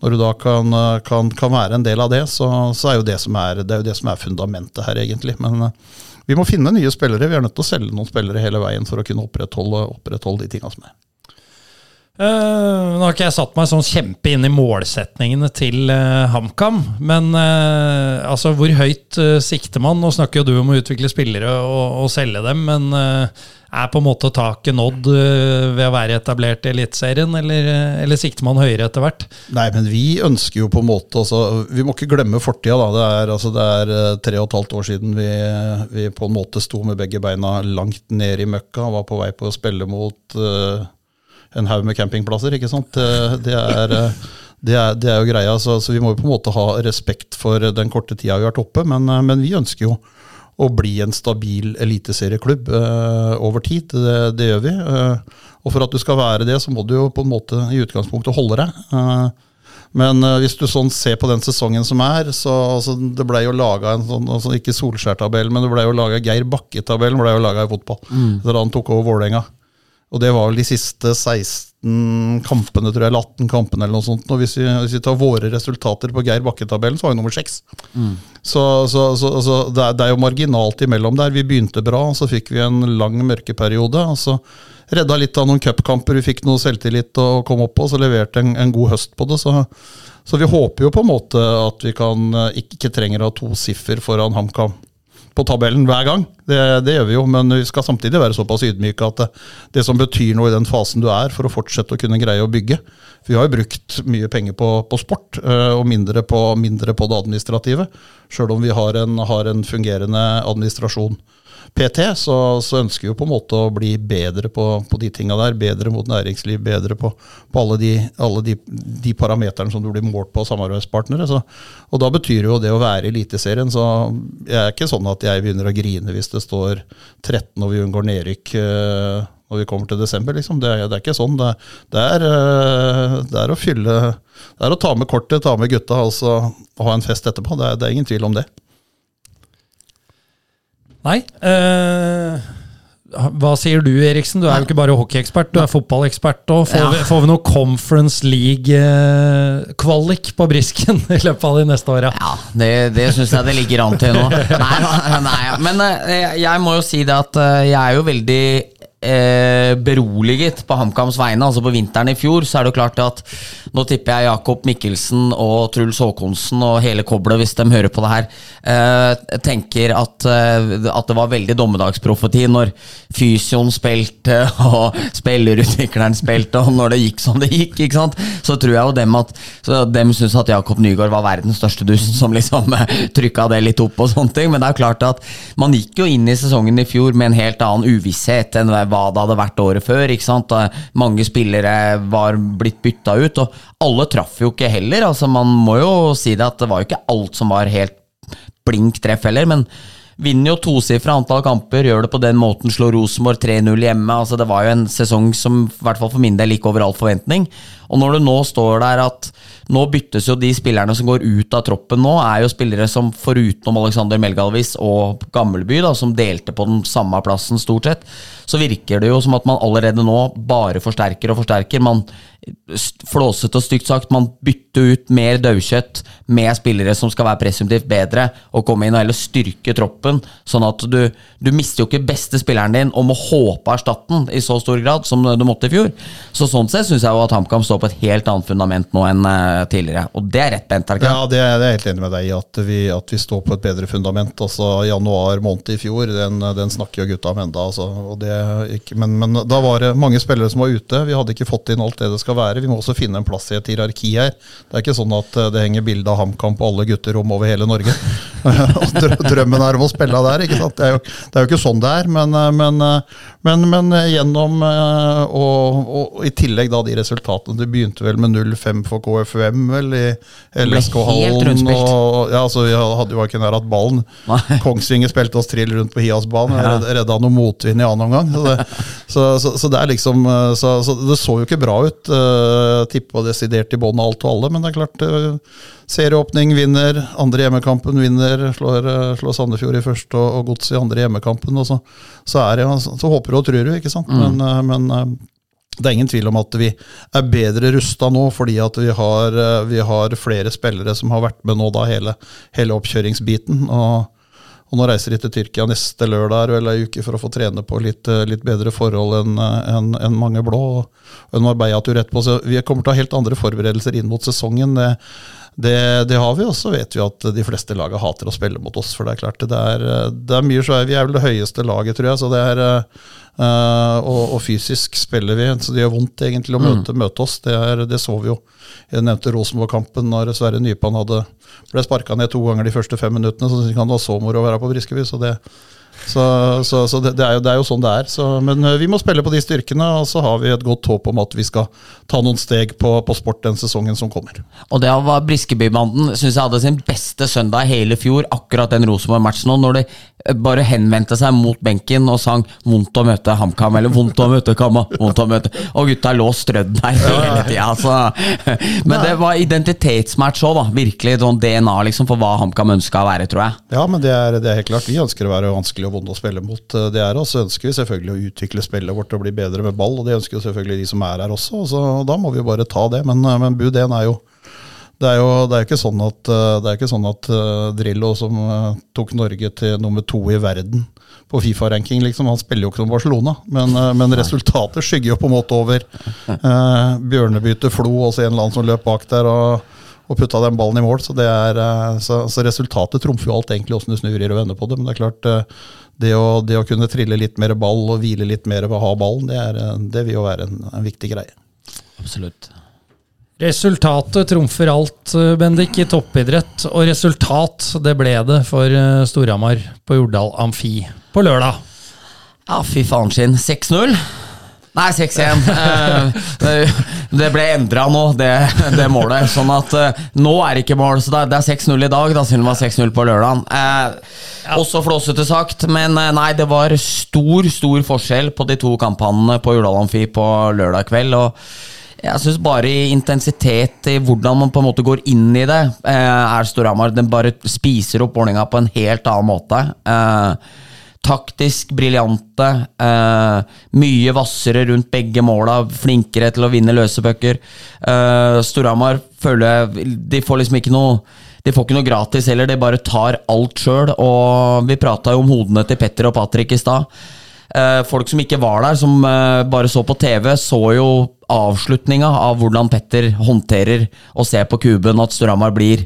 [SPEAKER 5] når du da kan, kan, kan være en del av det, så, så, er jo det som er, det er jo det som er fundamentet her, egentlig. Men eh, vi må finne nye spillere. Vi er nødt til å selge noen spillere hele veien for å kunne opprettholde, opprettholde de tinga som er.
[SPEAKER 4] Uh, nå har ikke jeg satt meg sånn kjempe inn i målsetningene til uh, HamKam, men uh, altså, hvor høyt sikter man? Nå snakker jo du om å utvikle spillere og, og selge dem, men er på en måte taket nådd ved å være etablert i Eliteserien, eller, eller, sikter man høyere etter hvert?
[SPEAKER 5] Nei, men vi ønsker jo på en måte altså, Vi må ikke glemme fortida. Da. Det er, altså, det er tre og et halvt år siden vi, vi, på en måte sto med begge beina langt ned i møkka og var på vei på å spille mot en haug med campingplasser. ikke sant? Det er, det er, det er jo greia, så, så, vi må jo på en måte ha respekt for den korte tida vi har vært oppe. Men, men, vi ønsker jo å bli en stabil eliteserieklubb uh, over tid. Det, det gjør vi. Uh, og for at du skal være det, så må du jo på en måte i utgangspunktet holde deg. Uh, men hvis du sånn ser på den sesongen som er, så altså, det ble jo laga en sånn, altså, ikke Solskjær-tabell, men det ble jo laga Geir Bakke-tabellen ble jo laga i fotball. Mm. Da han tok over Vålerenga. Og det var vel de siste 16 kampene, tror jeg, eller 18 kampene eller noe sånt. Og hvis vi, hvis vi tar våre resultater på Geir Bakke-tabellen, så var vi nummer seks. Mm. Så, så, så, så det, er, det, er, jo marginalt imellom der. Vi begynte bra, så fikk vi en lang mørkeperiode. og så redda litt av noen cupkamper, vi fikk noe selvtillit og kom opp på, så leverte en, en god høst på det. Så, så, vi håper jo på en måte at vi kan, ikke, ikke trenger å ha to siffer foran HamKam på tabellen hver gang. Det, det, gjør vi jo, men vi skal samtidig være såpass ydmyke at det, det, som betyr noe i den fasen du er, for å fortsette å kunne greie å bygge For vi har jo brukt mye penger på, på sport, eh, og mindre på, mindre på det administrative. Sjøl om vi har en, har en fungerende administrasjon. PT, så, så, ønsker vi på en måte å bli bedre på, på de tinga der. Bedre mot næringsliv, bedre på, på alle, de, alle de, de, parameterne som du blir målt på samarbeidspartnere. Så, og da betyr jo det å være i Eliteserien, så jeg er ikke sånn at jeg begynner å grine hvis det står 13 og vi unngår nedrykk uh, når vi kommer til desember. Liksom. Det, det, er ikke sånn. Det, det, er, uh, det, er, å fylle Det er å ta med kortet, ta med gutta altså, og ha en fest etterpå. Det det er ingen tvil om det.
[SPEAKER 4] Nei. Uh, hva sier du, Eriksen? Du er jo ikke bare hockeyekspert, du er fotballekspert òg. Får, ja. får, vi noe Conference League-kvalik på brisken i løpet av de neste åra?
[SPEAKER 3] Ja, det, det syns jeg det ligger an til nå. Nei, nei, men eh, jeg må jo si det at eh, jeg er jo veldig eh, beroliget på HamKams vegne. Altså På vinteren i fjor så er det jo klart at nå tipper jeg Jakob Mikkelsen og Truls Haakonsen og hele koblet, hvis de hører på det her, eh, tenker at, eh, at, det var veldig dommedagsprofeti når fysioen spilte *laughs* og spillerutvikleren spilte, og når det gikk som det gikk, ikke sant? så tror jeg jo dem at dem syns at Jakob Nygaard var verdens største dust, som liksom eh, trykka det litt opp og sånne ting. Men det er klart at man gikk jo inn i sesongen i fjor med en helt annen uvisshet enn hva det hadde vært året før. ikke sant? Mange spillere var blitt bytta ut, og alle traff jo ikke heller. altså Man må jo si det at det var jo ikke alt som var helt blink treff heller, men vinner jo tosifra antall kamper, gjør det på den måten, slår Rosenborg 3-0 hjemme. altså Det var jo en sesong som i hvert fall for min del gikk over all forventning. Og når du nå står der at nå byttes jo de spillerne som går ut av troppen nå, er jo spillere som forutenom Alexander Melgalvis og Gammelby, da, som delte på den samme plassen stort sett, så virker det jo som at man allerede nå bare forsterker og forsterker. Man flåsete og stygt sagt, man bytter ut mer daukjøtt med spillere som skal være presumptivt bedre, og komme inn og heller styrke troppen. Sånn at du, du mister jo ikke beste spilleren din og må håpe erstatte den i så stor grad som du måtte i fjor. Så sånn sett syns jeg jo at HamKam står på et helt annet fundament nå enn eh, tidligere. Og det er rett, Bent. er?
[SPEAKER 5] Ja, det er jeg helt enig med deg i, at vi, at vi står på et bedre fundament. Altså, Januar måned i fjor, den, den snakker jo gutta om enda. Altså, det ikke, men, men da var det mange spillere som var ute. Vi hadde ikke fått inn alt det det skal være. Vi må også finne en plass i et hierarki her. Det er ikke sånn at eh, det henger bilde av HamKam på alle gutterom over hele Norge. *laughs* Drømmen er om å spille der, ikke sant. Det er jo, det er jo ikke sånn det er. Men, eh, men, eh, men, men gjennom eh, og, og i tillegg da de resultatene Det begynte vel med 0-5 for KFUM, vel, i LSK-hallen. ja, altså, vi hadde jo ikke nær hatt ballen. Kongsvinger spilte oss trill rundt på Hiasbanen. Ja. Redda noe motvind i annen omgang. Så det, så, så, så det er liksom så, så det så jo ikke bra ut. Uh, Tippa desidert i bånn alt og alle, men det er klart uh, Serieåpning vinner, andre hjemmekampen vinner, slår, eh, slår Sandefjord i første og, og Gods i andre hjemmekampen. Og så, så, er det, så, håper du og tror du, ikke sant. Men, eh, men eh, det er ingen tvil om at vi er bedre rusta nå, fordi at vi har, eh, vi har flere spillere som har vært med nå da hele, hele oppkjøringsbiten. og og nå reiser de til Tyrkia neste lørdag eller ei uke for å få trene på litt, eh, litt bedre forhold enn en, en mange blå. Og en Marbella-tur etterpå. Så vi kommer til å ha helt andre forberedelser inn mot sesongen. Det, det, det har vi, og så vet vi at de fleste lagene hater å spille mot oss. For det er klart, det er, det er mye er Vi er vel det høyeste laget, tror jeg. så det er... øh, og, og fysisk spiller vi, så det gjør vondt egentlig å møte, møte oss. Det, er, det så vi jo. Jeg nevnte Rosenborg-kampen når Sverre Nypan hadde, ble sparka ned to ganger de første fem minuttene. Så det var så moro å være på Briskeby. Så, det, så, så, så det, det, er jo, det er jo sånn det er. Så, men eh, vi må spille på de styrkene, og så har vi et godt håp om at vi skal ta noen steg på, på sport den sesongen som kommer.
[SPEAKER 3] Og det var Briskebybanden syns jeg hadde sin beste søndag hele fjor, akkurat den Rosenborg-matchen nå, når de eh, bare henvendte seg mot benken og sang 'vondt å møte HamKam' eller 'vondt å møte Kamma', vondt å møte Og gutta lå strødd der hele tida, altså. Men det var identitetsmatch òg, da. Virkelig sånn DNA liksom for hva HamKam ønska å være, tror jeg.
[SPEAKER 5] Ja, men det er, det er helt klart. Vi ønsker å være vanskelig og vonde å spille mot. eh, Det er, og så ønsker vi selvfølgelig å utvikle spillet vårt og bli bedre med ball, og det ønsker jo selvfølgelig de som er her også. og Så da må vi jo bare ta det. Men, eh, men bud 1 er jo det er jo det er ikke sånn at, eh, det er ikke sånn at eh, Drillo, som eh, tok Norge til nummer to i verden på Fifa-ranking, liksom, han spiller jo ikke noe Barcelona. Men, men resultatet skygger jo på en måte over eh, Bjørnebytte Flo, også en eller annen som løp bak der. og og putta den ballen i mål. Så, det er, så, så resultatet trumfer jo alt egentlig åssen du snur og vender på det. Men det er klart, det å, det å kunne trille litt mer ball og hvile litt mer ved å ha ballen, det, er, det vil jo være en, en viktig greie.
[SPEAKER 3] Absolutt.
[SPEAKER 4] Resultatet trumfer alt, eh, Bendik, i toppidrett. Og resultat, det ble det for eh, Storhamar på Jordal Amfi på lørdag.
[SPEAKER 3] Ja, fy faen sin. 6-0? Nei, 6-1. *laughs* Eh, det- ble endra nå, det, det målet. Sånn at nå er det ikke mål. Så det er- er 6-0 i dag, da, siden det var 6-0 på lørdag. Eh, Også flåsete sagt, men nei, det var stor, stor forskjell på de to kampene på Jordal Amfi på lørdag kveld. og jeg syns bare i intensitet i hvordan man på en måte går inn i det, eh, er Storhamar Den bare spiser opp Vålerenga på en helt annen måte. Eh, taktisk briljante. Eh, mye hvassere rundt begge måla. Flinkere til å vinne løse pucker. Storhamar føler jeg De får liksom ikke noe de får ikke noe gratis heller, de bare tar alt sjøl. Og vi prata jo om hodene til Petter og Patrick i stad. Eh, folk som ikke var der, som eh, bare så på TV, så jo avslutninga av hvordan Petter håndterer og ser på kuben at Storhamar blir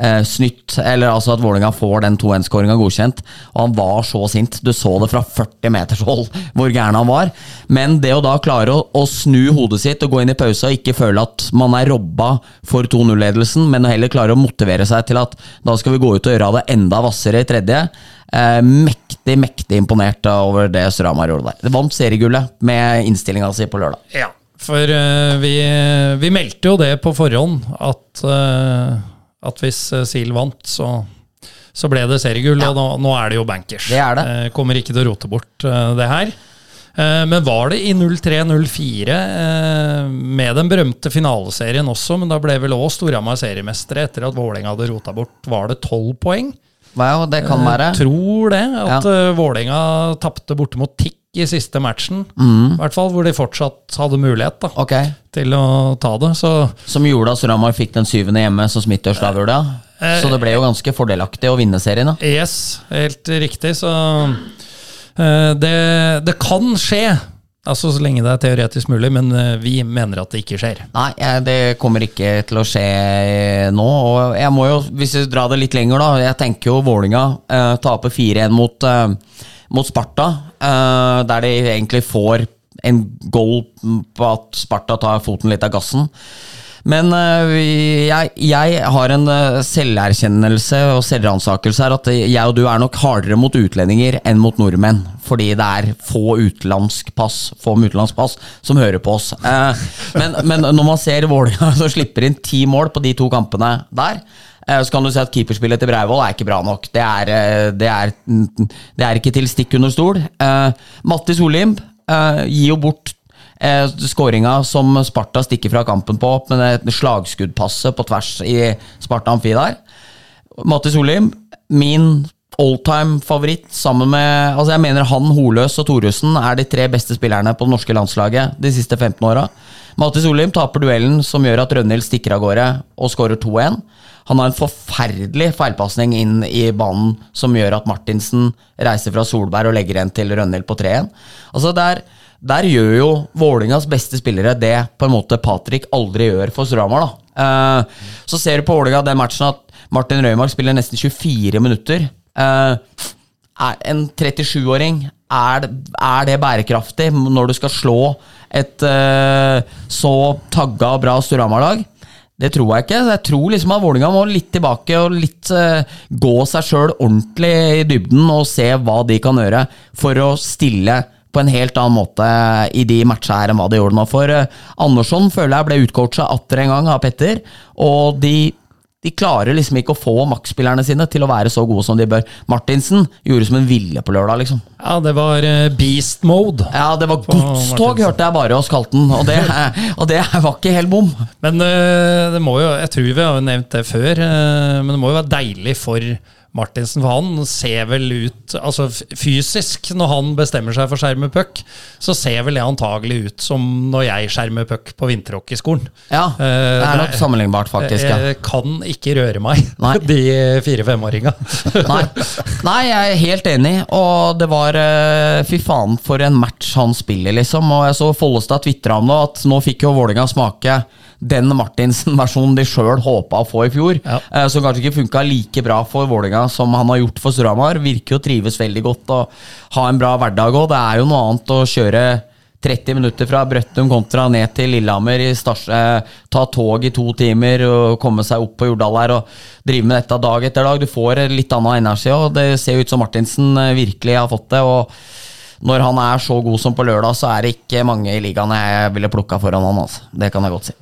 [SPEAKER 3] eh, snytt, eller altså at Vålerenga får den 2-1-skåringa godkjent. Og han var så sint. Du så det fra 40 meters hold hvor gæren han var. Men det å da klare å, å snu hodet sitt og gå inn i pausa og ikke føle at man er robba for 2-0-ledelsen, men heller klare å motivere seg til at da skal vi gå ut og gjøre det enda hvassere i tredje. Eh, mektig, mektig imponert over det Storhamar gjorde der. Det vant seriegullet med innstillinga si på lørdag.
[SPEAKER 4] Ja, for eh, vi, vi meldte jo det på forhånd, at, eh, at hvis eh, SIL vant, så, så ble det seriegull. Og nå, nå er det jo bankers.
[SPEAKER 3] Det er det.
[SPEAKER 4] Eh, kommer ikke til å rote bort eh, det her. Men var det i 03-04 eh, med den berømte finaleserien også, men da ble vel òg Storhamar seriemestere etter at Vålerenga hadde rota bort, var det tolv poeng?
[SPEAKER 3] Ja, det kan være.
[SPEAKER 4] Tror det. At
[SPEAKER 3] Ja.
[SPEAKER 4] ja. Vålerenga tapte borte mot TIX i siste matchen, i hvert fall, hvor de fortsatt hadde mulighet da,
[SPEAKER 3] okay.
[SPEAKER 4] til å ta det. Så
[SPEAKER 3] Som gjorde at Ramar fikk den syvende hjemme, som Smithers da gjorde. ja. Så det ble jo ganske fordelaktig å vinne serien. da.
[SPEAKER 4] yes, helt riktig. Så eh, det, det kan skje, altså så lenge det er teoretisk mulig, men eh, vi mener at det ikke skjer.
[SPEAKER 3] Nei, det kommer ikke til å skje nå. Og jeg må jo, hvis vi drar det litt lenger, da Jeg tenker jo Vålinga eh, taper 4-1 mot, eh, mot Sparta, eh, der de egentlig får en goal på at Sparta tar foten litt av gassen. Men eh, jeg, jeg har en eh, selverkjennelse og selvransakelse her at jeg og du er nok hardere mot utlendinger enn mot nordmenn. Fordi det er få utenlandsk pass, få med utenlandsk pass som hører på oss. Men, men når man ser Vålerenga *laughs* som slipper inn ti mål på de to kampene der, så kan du si at keeperspillet til Breivoll er ikke bra nok. Det er, eh, det er, det er ikke til stikk under stol. Uh, Mattis Olimb uh, gir jo bort uh, Skåringa som Sparta stikker fra kampen på, med det slagskuddpasset på tvers i Sparta Amfi der. Mattis Olim, min alltime favoritt, sammen med altså Jeg mener han, Holøs og Thoresen er de tre beste spillerne på det norske landslaget de siste 15 åra. Mattis Olim taper duellen som gjør at Rønhild stikker av gårde og skårer 2-1. Han har en forferdelig feilpasning inn i banen som gjør at Martinsen reiser fra Solberg og legger en til Rønhild på 3-1. Altså der, der gjør jo Vålingas beste spillere det på en måte Patrick aldri gjør for Storhamar. da. Eh, så ser du på Vålinga den matchen at Martin Røymark spiller nesten 24 minutter. Uh, en 37-åring, er, er det bærekraftig når du skal slå et uh, så tagga og bra Storhamar-lag? Det tror jeg ikke. Jeg tror liksom at Vålinga må litt tilbake og litt uh, gå seg sjøl ordentlig i dybden og se hva de kan gjøre for å stille på en helt annen måte i de matcha her enn hva de gjorde nå. For uh, Andersson føler jeg ble utcoacha atter en gang av Petter, og de de klarer liksom ikke å få maksspillerne sine til å være så gode som de bør. Martinsen gjorde som en ville på lørdag, liksom.
[SPEAKER 4] Ja, det var eh, beast mode.
[SPEAKER 3] Ja, det var godstog, hørte jeg bare oss kalte den, og det, *laughs* og det var ikke helt bom.
[SPEAKER 4] Men eh, det må jo, jeg tror vi har nevnt det før, eh, men det må jo være deilig for Martinsen, for han ser vel ut Altså fysisk, når han bestemmer seg for å skjerme puck, så ser vel det antagelig ut som når jeg skjermer puck på vinterhockeyskolen.
[SPEAKER 3] Ja,
[SPEAKER 4] Eh,
[SPEAKER 3] det er nok sammenlignbart, faktisk. ja.
[SPEAKER 4] Jeg kan ikke røre meg, *laughs*
[SPEAKER 3] Nei.
[SPEAKER 4] de fire-femåringa. *laughs*
[SPEAKER 3] Nei. Nei, jeg er helt enig, og det var eh, Fy faen, for en match han spiller, liksom. Og jeg så Follestad tvitra om det, at nå fikk jo Vålinga smake den Martinsen-versjonen de sjøl håpa å få i fjor.
[SPEAKER 4] Ja.
[SPEAKER 3] eh, Som kanskje ikke funka like bra for Vålinga som han har gjort for Storhamar. Virker jo å trives veldig godt og ha en bra hverdag òg. Det er jo noe annet å kjøre 30 minutter fra Brøttum kontra ned til Lillehammer, i Stars, eh, ta tog i to timer og komme seg opp på Jordal her og drive med dette dag etter dag. Du får litt annen energi, og det ser ut som Martinsen eh, virkelig har fått det. og når han er så god som på lørdag, så er det ikke mange i ligaen jeg ville plukka foran han. altså. Det kan jeg godt si.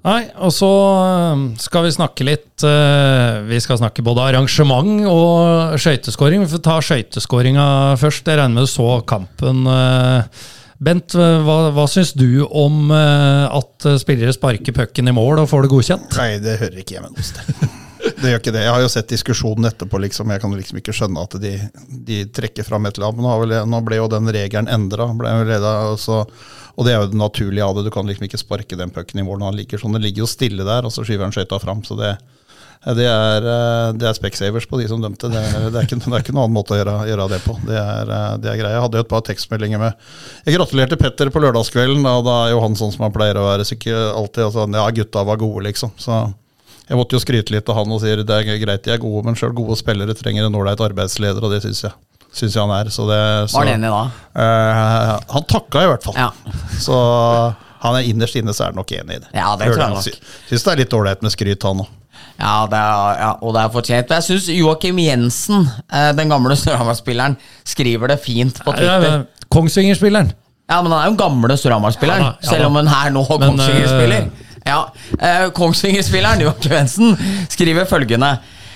[SPEAKER 4] Nei, og så øh, skal vi snakke litt øh, Vi skal snakke både arrangement og skøyteskåring. Vi får ta skøyteskåringa først. Jeg regner med du så kampen. øh. Bent, hva, hva syns du om øh, at spillere sparker pucken i mål og får det godkjent?
[SPEAKER 5] Nei, det hører ikke hjemme noe sted. Det gjør ikke det. Jeg har jo sett diskusjonen etterpå, liksom. Jeg kan liksom ikke skjønne at de, de trekker fram et eller annet. Men nå ble jo den regelen endra. Og det er jo det naturlige av det. Du kan liksom ikke sparke den pucken i mål når han ligger sånn. Den ligger jo stille der, og så skyver han skøyta fram. Så det, det er, eh, det er Specsavers på de som dømte. Det er, det er, ikke, det er ikke noen annen måte å gjøre, gjøre det på. Det er, eh, det er greia. Jeg hadde jo et par tekstmeldinger med Jeg gratulerte Petter på lørdagskvelden, og da er jo han sånn som han pleier å være. Sikkert alltid altså, Ja, gutta var gode, liksom. Så jeg måtte jo skryte litt av han og sier det er greit de er gode, men sjøl gode spillere trenger en ålreit arbeidsleder, og det syns jeg. Syns jeg han er. Så det, så,
[SPEAKER 3] Var han enig da?
[SPEAKER 5] Uh, han takka i hvert fall.
[SPEAKER 3] Ja. *laughs*
[SPEAKER 5] Så han er innerst inne så er han nok enig i det.
[SPEAKER 3] Ja, det tror jeg nok.
[SPEAKER 5] Sy- Syns det er litt ålreit med skryt, han òg.
[SPEAKER 3] Ja, det er, ja, og det er fortjent. Jeg syns Joakim Jensen, eh, den gamle Storhamar-spilleren, skriver det fint på Twitter.
[SPEAKER 4] Kongsvinger-spilleren.
[SPEAKER 3] Ja, men han er jo gamle Storhamar-spilleren,
[SPEAKER 4] Ja ja
[SPEAKER 3] selv om han her nå
[SPEAKER 4] er
[SPEAKER 3] Kongsvinger-spiller. Ja, eh, Kongsvinger-spilleren Joakim Jensen skriver følgende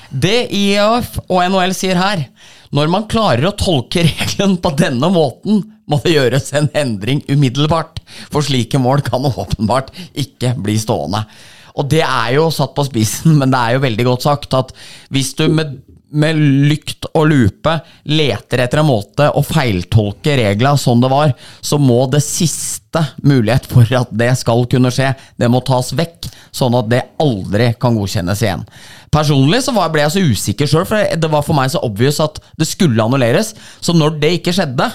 [SPEAKER 3] Det IEF og NHL sier her Når man klarer å tolke *laughs* regelen på denne måten, må det gjøres en endring umiddelbart, for slike mål kan åpenbart ikke bli stående. Og det er jo satt på spissen, *laughs* men det er jo veldig godt sagt at hvis du med, med lykt og lupe leter etter en måte å feiltolke regla som det var, så må det siste mulighet for at det skal kunne skje, det må tas vekk, sånn at det aldri kan godkjennes igjen. Personlig så ble jeg så usikker sjøl, for det var for meg så obvious at det skulle annulleres. Så når det ikke skjedde,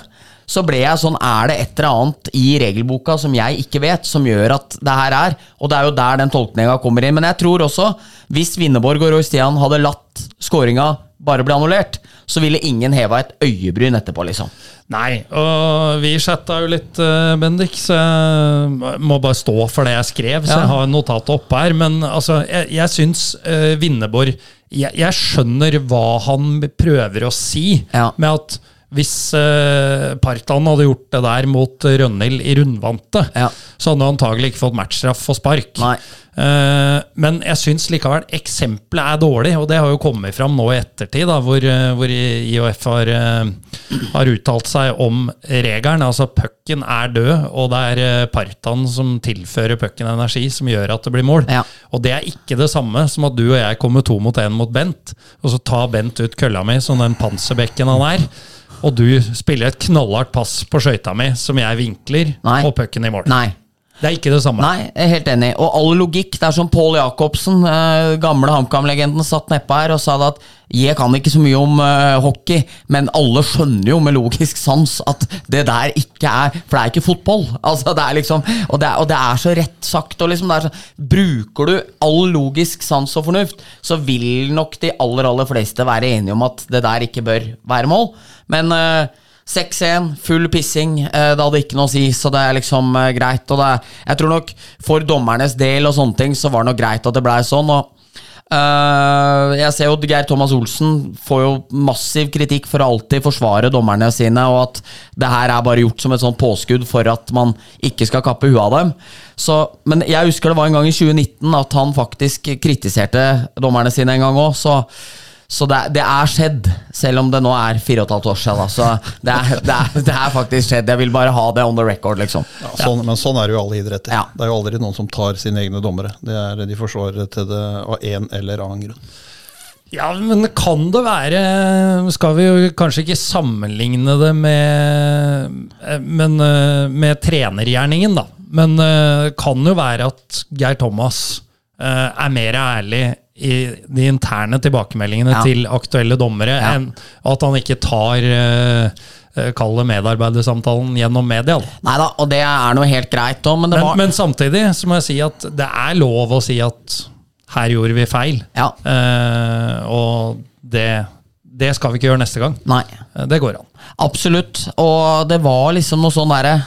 [SPEAKER 3] så ble jeg sånn Er det et eller annet i regelboka som jeg ikke vet, som gjør at det her er? Og det er jo der den tolkninga kommer inn. Men jeg tror også, hvis Winneborg og Roy Stian hadde latt skåringa bare bli annullert, så ville ingen heva et øyebryn etterpå, liksom.
[SPEAKER 4] Nei, og vi chatta jo litt, eh, Bendik, så jeg må bare stå for det jeg skrev. Så
[SPEAKER 3] Ja.
[SPEAKER 4] jeg har notatet oppe her. Men altså, jeg, jeg syns uh, Winneborg jeg, jeg skjønner hva han prøver å si
[SPEAKER 3] Ja.
[SPEAKER 4] med at hvis uh, Partan hadde gjort det der mot Rønhild i rundvante,
[SPEAKER 3] Ja.
[SPEAKER 4] så hadde han antagelig ikke fått matchstraff og spark. Eh, men jeg syns likevel eksempelet er dårlig, og det har jo kommet fram nå i ettertid, da, hvor, eh, hvor IOF har, eh, har uttalt seg om regelen. Altså pucken er død, og det er eh, Partan som tilfører pucken energi, som gjør at det blir mål.
[SPEAKER 3] Ja.
[SPEAKER 4] Og det er ikke det samme som at du og jeg kommer to mot én mot Bent, og så tar Bent ut kølla mi som den panserbekken han er. Og du spiller et knallhardt pass på skøyta mi, som jeg vinkler,
[SPEAKER 3] Nei.
[SPEAKER 4] og pucken i mål.
[SPEAKER 3] Nei.
[SPEAKER 4] Det er ikke det samme.
[SPEAKER 3] Nei, jeg er helt enig. Og all logikk. Det er som Pål Jacobsen, eh, gamle HamKam-legenden, satt nedpå her og sa det at jeg kan ikke så mye om eh, hockey, men alle skjønner jo med logisk sans at det der ikke er For det er ikke fotball. *laughs* Altså, det er liksom, og, det er, og det er så rett sagt. Og liksom, det er så, bruker du all logisk sans og fornuft, så vil nok de aller, aller fleste være enige om at det der ikke bør være mål. Men eh, 6-1, full pissing. eh, Det hadde ikke noe å si, så det er liksom eh, greit. Og er- jeg tror nok for dommernes del og sånne ting, så var det nok greit at det blei sånn. Og Uh, jeg ser jo at Geir Thomas Olsen får jo massiv kritikk for å alltid forsvare dommerne sine, og at det her er bare gjort som et sånt påskudd for at man ikke skal kappe huet av dem. Så, men jeg husker det var en gang i 2019 at han faktisk kritiserte dommerne sine en gang òg, så så det, det er skjedd, selv om det nå er fire og et halvt år siden. Da. Så det er, det, er, det er faktisk skjedd. Jeg vil bare ha det on the record, liksom.
[SPEAKER 5] Ja, sånn, Men sånn er det jo i alle idretter.
[SPEAKER 3] Ja.
[SPEAKER 5] Det er jo aldri noen som tar sine egne dommere. Det er, de forsvarer til det av en eller annen grunn.
[SPEAKER 4] Ja, men kan det være Skal vi jo kanskje ikke sammenligne det med, eh, men, eh, med trenergjerningen, da. Men det kan jo være at Geir Thomas eh, er mer ærlig de interne tilbakemeldingene
[SPEAKER 3] Ja.
[SPEAKER 4] til aktuelle dommere,
[SPEAKER 3] Ja.
[SPEAKER 4] enn at han ikke tar eh, eh, Kall det medarbeidersamtalen gjennom media.
[SPEAKER 3] Nei da, og det er noe helt greit òg, men det
[SPEAKER 4] Men,
[SPEAKER 3] var
[SPEAKER 4] men samtidig så må jeg si at det er lov å si at her gjorde vi feil.
[SPEAKER 3] Ja.
[SPEAKER 4] Eh, og det, det skal vi ikke gjøre neste gang.
[SPEAKER 3] Nei.
[SPEAKER 4] Eh, Det går an.
[SPEAKER 3] Absolutt. Og det var liksom noe sånn derre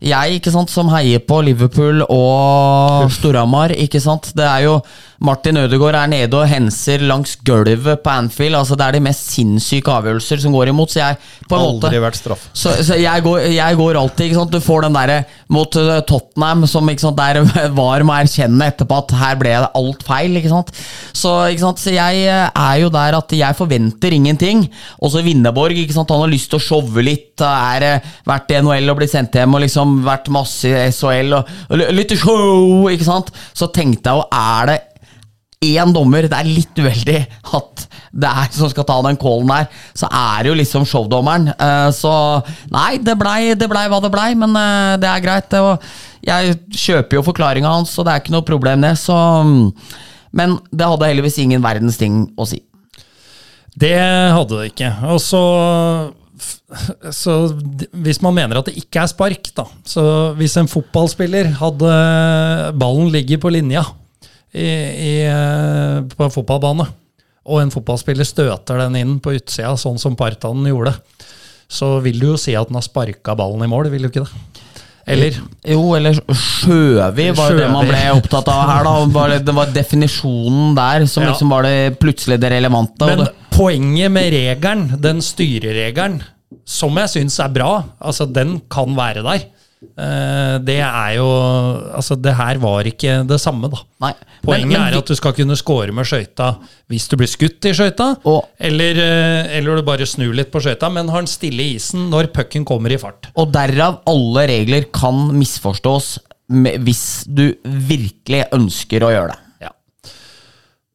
[SPEAKER 3] jeg, ikke sant, som heier på Liverpool og Storhamar, ikke sant. Det er jo Martin Ødegaard er nede og henser langs gulvet på Anfield. Altså, det er de mest sinnssyke avgjørelser som går imot. Så jeg på en måte
[SPEAKER 5] vært straff.
[SPEAKER 3] Så, så jeg, går, jeg går alltid ikke sant? Du får den derre mot uh, Tottenham, som ikke sant, der *laughs* var med å erkjenne etterpå at her ble det alt feil. Ikke sant? Så, ikke sant? så jeg uh, er jo der at jeg forventer ingenting. Og så Winneborg, ikke sant? han har lyst til å showe litt. Er uh, vært i NHL og blitt sendt hjem og liksom vært masse i SHL og, og litt show, ikke sant? Så tenkte jeg jo, er det én dommer, det er litt uheldig at det er som skal ta den callen der, så er det jo liksom showdommeren. Eh, Så nei, det blei ble hva det blei, men eh, det er greit. Og jeg kjøper jo forklaringa hans, så det er ikke noe problem, det. Så, mm, men det hadde heldigvis ingen verdens ting å si.
[SPEAKER 4] Det hadde det ikke. Og så så hvis man mener at det ikke er spark, da Så hvis en fotballspiller hadde ballen ligger på linja i, i, eh, på en fotballbane, og en fotballspiller støter den inn på utsida, sånn som Partanen gjorde, så vil du jo si at den har sparka ballen i mål, vil du ikke det? Eller?
[SPEAKER 3] Jo, eller Sjøvi var jo det man ble opptatt av her. da Det var definisjonen der som
[SPEAKER 4] Ja.
[SPEAKER 3] liksom var det plutselig det relevante.
[SPEAKER 4] Men
[SPEAKER 3] det,
[SPEAKER 4] poenget med regelen, den styreregelen, som jeg syns er bra, altså den kan være der. Eh, Det er jo Altså, det her var ikke det samme, da.
[SPEAKER 3] nei.
[SPEAKER 4] Poenget
[SPEAKER 3] Men- men
[SPEAKER 4] er at du skal kunne score med skøyta hvis du blir skutt i skøyta, eller, eh, eller du bare snur litt på skøyta, men har den stille i isen når pucken kommer i fart.
[SPEAKER 3] Og derav alle regler kan misforstås med, hvis du virkelig ønsker å gjøre det.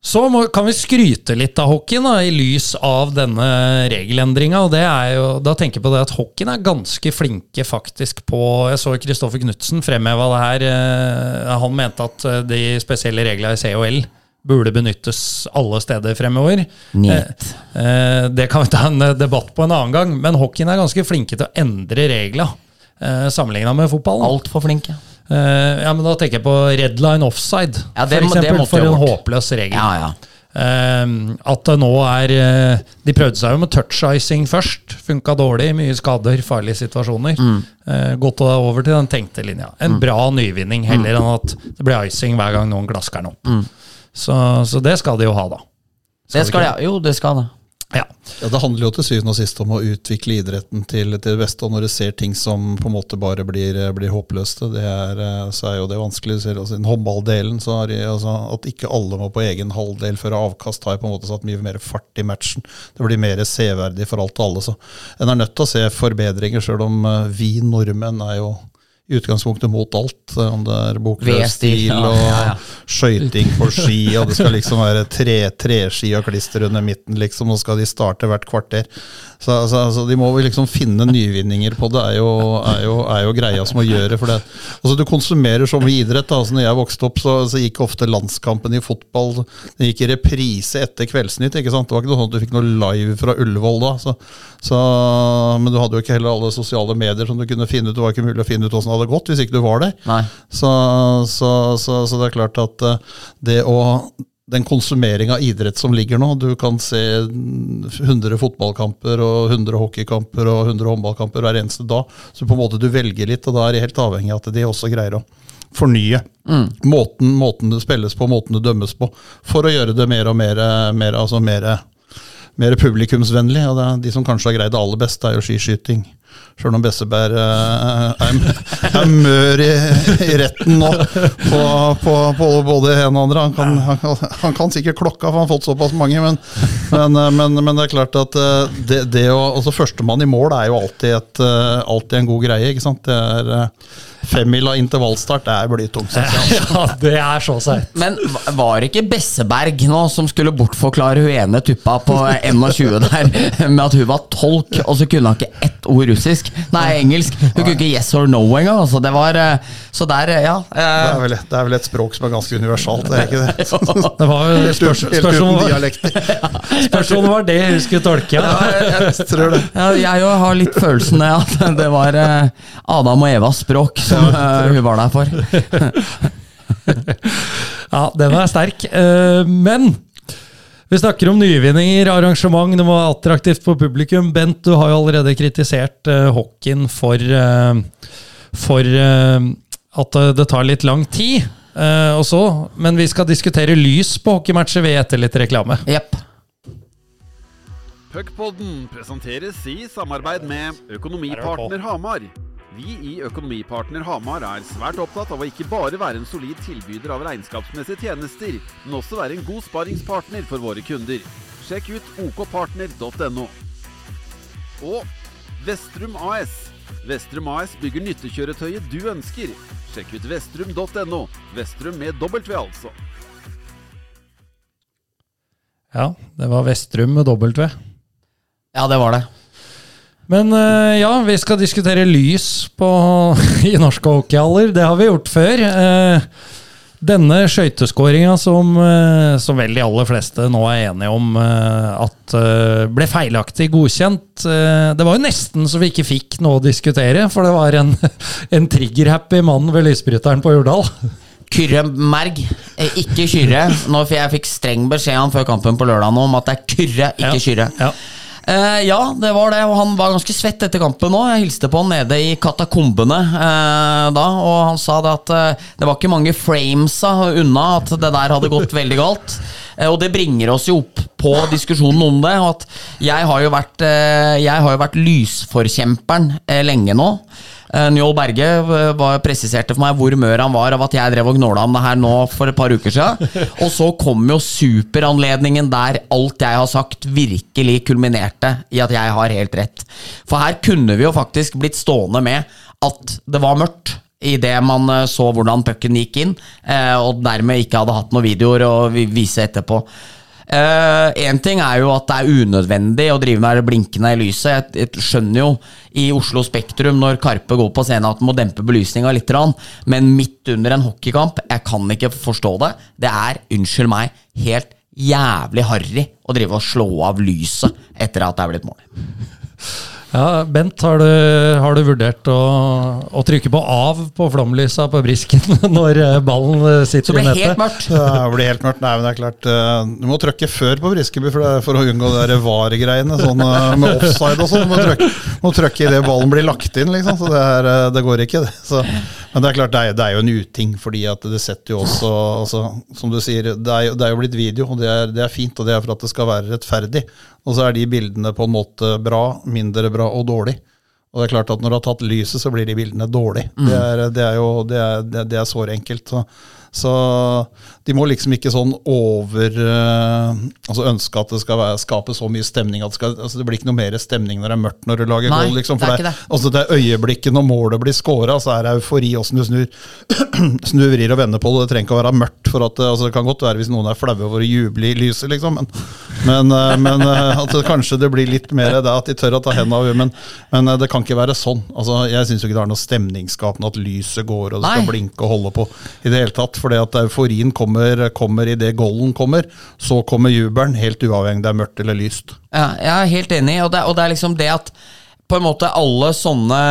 [SPEAKER 4] Ja. Så må, kan vi skryte litt av hockeyen da, i lys av denne regelendringa. Da tenker jeg på det at hockeyen er ganske flinke faktisk på Jeg så Kristoffer Knutsen fremheva det her. eh, Han mente at eh, de spesielle reglene i COL burde benyttes alle steder fremover.
[SPEAKER 3] Njet.
[SPEAKER 4] Eh, Det kan vi ta en eh, debatt på en annen gang, men hockeyen er ganske flinke til å endre reglene eh, sammenligna med fotballen.
[SPEAKER 3] Altfor flinke.
[SPEAKER 4] Eh, ja, men Da tenker jeg på red line offside,
[SPEAKER 3] Ja, det
[SPEAKER 4] for eksempel,
[SPEAKER 3] det.
[SPEAKER 4] For en håpløs regel.
[SPEAKER 3] Ja, ja.
[SPEAKER 4] Eh, at det nå er eh, De prøvde seg jo med touch-icing først. Funka dårlig. Mye skader, farlige situasjoner.
[SPEAKER 3] Mm.
[SPEAKER 4] Uh, gått over til den tenkte linja. En bra nyvinning, heller enn at det blir icing hver gang noen glasker den opp. Så, så det skal de jo ha, da.
[SPEAKER 3] Skal Det skal de, ja. Jo, det skal det.
[SPEAKER 4] Ja.
[SPEAKER 5] Ja, Det handler jo til syvende og sist om å utvikle idretten til, til det beste. Og når du ser ting som på en måte bare blir, blir håpløste, det er, eh, så er jo det vanskelig. Du ser altså, Den håndballdelen, så har de, altså, at ikke alle må på egen halvdel føre avkast, har på en måte satt mye mer fart i matchen. Det blir mer severdig for alt og alle. Så en er nødt til å se forbedringer, sjøl om eh, vi nordmenn er jo i utgangspunktet mot alt. Om det er bokløs stil
[SPEAKER 3] ja,
[SPEAKER 5] og
[SPEAKER 3] ja, ja.
[SPEAKER 5] skøyting på ski, og det skal liksom være tre, treski og klister under midten, liksom, og skal de starte hvert kvarter. Så, altså, altså, de må liksom finne nyvinninger på det, er jo, er jo, er jo greia som å gjøre. For det. Altså, du konsumerer så mye idrett. Da. Altså, når jeg vokste opp, så, så gikk ofte landskampen i fotball Den gikk i reprise etter Kveldsnytt. ikke sant? Det var ikke noe sånn at du fikk noe live fra Ullevål da. Så, så, men du hadde jo ikke heller alle sosiale medier som du kunne finne ut. Det var ikke mulig å finne ut åssen det hadde gått hvis ikke du var der.
[SPEAKER 3] Nei.
[SPEAKER 5] Så, så, så, så det er klart at eh, det å den konsumering av idrett som ligger nå Du kan se 100 fotballkamper og 100 hockeykamper og 100 håndballkamper hver eneste dag. Så på en måte du velger litt, og da er det helt avhengig av at de også greier å fornye måten, måten det spilles på, måten det dømmes på, for å gjøre det mer og mer, mer, altså mer, mer publikumsvennlig. Og de som kanskje har greid det aller beste, er jo skiskyting. Sjøl om Besseberg eh, er, er mør i, i retten nå på, på, på både det ene og andre. Han kan, han, kan, han kan sikkert klokka, for han har fått såpass mange, men, men, eh, men, men det er klart at eh, det, det å altså Førstemann i mål er jo alltid, et, alltid en god greie. ikke sant? Det er Femmila intervallstart det er blytungt. synes *laughs*
[SPEAKER 4] ja, det er så seigt.
[SPEAKER 3] Men var det ikke Besseberg nå som skulle bortforklare hun ene tuppa på *laughs* 21 der med at hun var tolk, og så kunne hun ikke ett ord russisk? Nei, engelsk. Hun kunne ikke yes or no engang. Altså, det var eh, Så der, eh, ja.
[SPEAKER 5] Det
[SPEAKER 3] eh,
[SPEAKER 5] er, vel, det er vel et språk som er ganske universalt, det er ikke det? *laughs*
[SPEAKER 4] Det var jo spørs, *laughs* spørsmålet var det hun skulle tolke. Ja.
[SPEAKER 5] Jeg tror det.
[SPEAKER 3] Ja, jeg har litt følelsen av at *laughs* det var eh, Adam og Evas språk som eh, hun var der for.
[SPEAKER 4] Ja, den er sterk. Eh, Men vi snakker om nyvinninger, arrangement, det må være attraktivt for publikum. Bent, du har jo allerede kritisert uh, hockeyen for, uh, for uh, at det tar litt lang tid. Uh, og så, men vi skal diskutere lys på hockeymatcher ved etter litt reklame.
[SPEAKER 3] Yep.
[SPEAKER 1] Puckpodden presenteres i samarbeid med Økonomipartner Hamar. Vi i Økonomipartner Hamar er svært opptatt av å ikke bare være en solid tilbyder av regnskapsmessige tjenester, men også være en god sparingspartner for våre kunder. Sjekk ut okpartner.no. Og Vestrum AS. Vestrum AS bygger nyttekjøretøyet du ønsker. Sjekk ut vestrum.no. Vestrum med W, altså.
[SPEAKER 4] Ja, det var Vestrum med W.
[SPEAKER 3] Ja, det var det.
[SPEAKER 4] Men eh, ja, vi skal diskutere lys på, *laughs* i norske hockeyhaller. Det har vi gjort før. Eh, denne skøyteskåringa som, eh, som vel de aller fleste nå er enige om at ble feilaktig godkjent. Det var jo nesten så vi ikke fikk noe å diskutere, for det var en, *laughs* en trigger-happy mann ved lysbryteren på Jordal.
[SPEAKER 3] Kyrre Merg, eh, ikke Kyrre. Nå, for jeg fikk streng beskjed om før kampen på lørdag om at det er Kyrre, ikke
[SPEAKER 4] Ja.
[SPEAKER 3] Kyrre.
[SPEAKER 4] Ja.
[SPEAKER 3] Eh, ja, det var det, og han var ganske svett etter kampen òg. Jeg hilste på han nede i katakombene eh, da, og han sa det at eh, det var ikke mange framesa unna at det der hadde gått *laughs* veldig galt. Og det bringer oss jo opp på diskusjonen om det. At jeg har jo vært, jeg har jo vært lysforkjemperen lenge nå. Eh, Njål Berge eh, var, presiserte for meg hvor mør han var av at jeg drev og gnåla om det her nå for et par uker siden. *laughs* Og så kom jo superanledningen der alt jeg har sagt, virkelig kulminerte i at jeg har helt rett. For her kunne vi jo faktisk blitt stående med at det var mørkt Idet man eh, så hvordan pucken gikk inn, og dermed ikke hadde hatt noen videoer å vise etterpå. Én ting er jo at det er unødvendig å drive med det blinkende i lyset. Jeg, jeg skjønner jo i Oslo Spektrum når Karpe går på scenen at den må dempe belysninga litt, men midt under en hockeykamp, jeg kan ikke forstå det. Det er, unnskyld meg, helt jævlig harry å drive og slå av lyset etter at det er blitt mål. *laughs*
[SPEAKER 4] Ja, Bent, har du, har du vurdert å, å trykke på av på flomlysa på brisken *laughs* når eh, ballen nettet?
[SPEAKER 3] Så
[SPEAKER 4] sitter
[SPEAKER 3] det blir helt mørkt.
[SPEAKER 5] Ja, det blir helt mørkt. Nei, men det er klart eh, Du må trykke før på Briskeby for, det, for å unngå de VAR-greiene. Sånn eh, med offside og sånn. Du må trykke, må trykke idet ballen blir lagt inn, liksom. Så det, er, eh, det går ikke, det. Så, men det er klart, det er, det er jo en uting, fordi at det setter jo også altså, Som du sier, det er, jo, det er jo blitt video, og det er, det er fint. Og det er for at det skal være rettferdig. Og så er de bildene på en måte bra, mindre bra og dårlig. Og det er klart at Når du har tatt lyset, så blir de bildene dårlig. Det, er, det er jo det er, det, det er såre enkelt. Så, så de må liksom ikke sånn over eh, Altså ønske at det skal være, skape så mye stemning at det, skal, altså det blir ikke noe mer stemning når det er mørkt når du lager
[SPEAKER 3] Nei,
[SPEAKER 5] goal. Liksom,
[SPEAKER 3] det er
[SPEAKER 5] for det,
[SPEAKER 3] det.
[SPEAKER 5] altså det er øyeblikket når målet blir scora, så er det eufori åssen du snur, *clears throat* snur, vrir og vender på det. Det trenger ikke å være mørkt. for at, altså Det kan godt være hvis noen er flaue over å juble i lyset, liksom, men, men, eh, men eh, at det, kanskje det blir litt mer det at de tør å ta hendene av Men, men det kan ikke være sånn. Altså, jeg syns ikke det er noe stemningsskapende at lyset går og det skal blinke og holde på i det hele tatt. fordi at euforien kommer, kommer idet golden kommer. Så kommer jubelen, helt uavhengig det er mørkt eller lyst.
[SPEAKER 3] Ja, jeg er helt enig, og det, og det er liksom det at på en måte alle sånne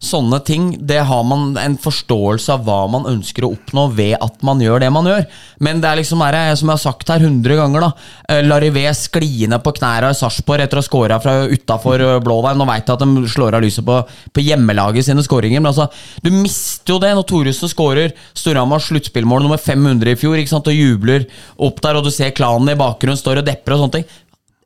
[SPEAKER 3] Sånne ting, det har man en forståelse av hva man ønsker å oppnå ved at man gjør det man gjør. Men det er liksom, her, det, som jeg har sagt her hundre ganger, da. eh, Larivé skliende på knærne i Sarpsborg etter å ha scora utafor blåveien. Nå veit jeg at de slår av lyset på, på hjemmelaget sine skåringer, men altså, du mister jo det når Thoresen skårer Storhamars sluttspillmål nummer 500 i fjor ikke sant, og jubler opp der, og du ser klanen i bakgrunnen står og depper og sånne ting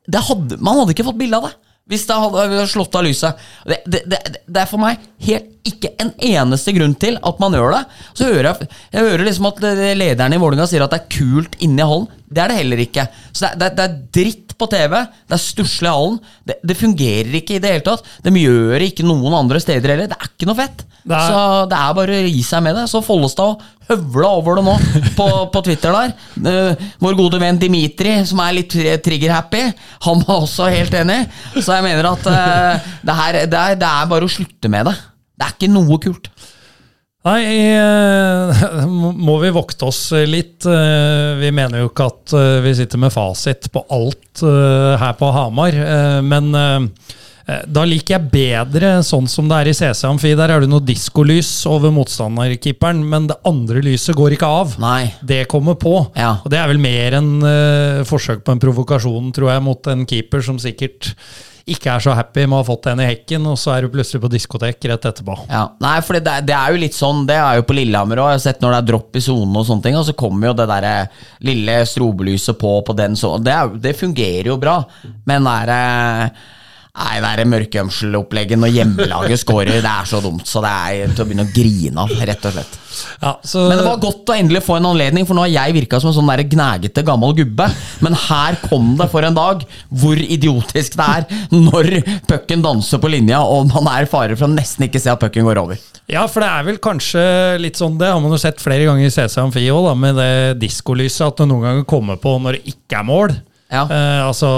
[SPEAKER 3] hadde, man hadde ikke fått bilde av det hvis det hadde slått av lyset. Det, det, det, det er for meg helt ikke en eneste grunn til at man gjør det. Så hører jeg, jeg hører liksom at lederen i Vålinga sier at det er kult inni hallen. Det er det heller ikke. Så det, er- det, er- dritt på TV. Det er stusslig i hallen. Det, det fungerer ikke i det hele tatt. De gjør det ikke noen andre steder heller. Det er ikke noe fett.
[SPEAKER 4] Det er-
[SPEAKER 3] Så det er bare å gi seg med det. Så Follestad høvla over det nå *laughs* på, på Twitter der. Uh, vår gode venn Dimitri, som er litt trigger-happy, han var også helt enig. Så jeg mener at uh, det, her, det, er, det er bare å slutte med det. Det er ikke noe kult.
[SPEAKER 4] Nei, eh, *laughs* må vi vokte oss litt. Eh, Vi mener jo ikke at eh, vi sitter med fasit på alt her på Hamar, men da liker jeg bedre sånn som det er i CC Amfi. Der er det noe diskolys over motstanderkeeperen, men det andre lyset går ikke av.
[SPEAKER 3] Nei.
[SPEAKER 4] Det kommer på.
[SPEAKER 3] Ja.
[SPEAKER 4] Og det er vel mer enn uh, forsøk på en provokasjon, tror jeg, mot en keeper som sikkert ikke er så happy med å ha fått en i hekken, og så er du plutselig på diskotek rett etterpå.
[SPEAKER 3] Ja, nei, for det, det er jo litt sånn Det er jo på Lillehammer òg. Jeg har sett når det er dropp i sonen og sånne ting, og så kommer jo det der eh, lille strobelyset på på den så Det, det fungerer jo bra, men det er eh, Nei, det er mørkegjemselopplegget når hjemmelaget scorer, det er så dumt. Så det er til å begynne å grine av, rett og slett.
[SPEAKER 4] Ja, så,
[SPEAKER 3] Men det var godt å endelig få en anledning, for nå har jeg virka som en sånn der gnagete gammel gubbe. Men her kom det for en dag hvor idiotisk det er når pucken danser på linja, og man er i fare for å nesten ikke se at pucken går over.
[SPEAKER 4] Ja, for det er vel kanskje litt sånn Det har man jo sett flere ganger i CC Amfi òg, med det diskolyset. At det noen ganger kommer på når det ikke er mål.
[SPEAKER 3] Ja.
[SPEAKER 4] Eh, altså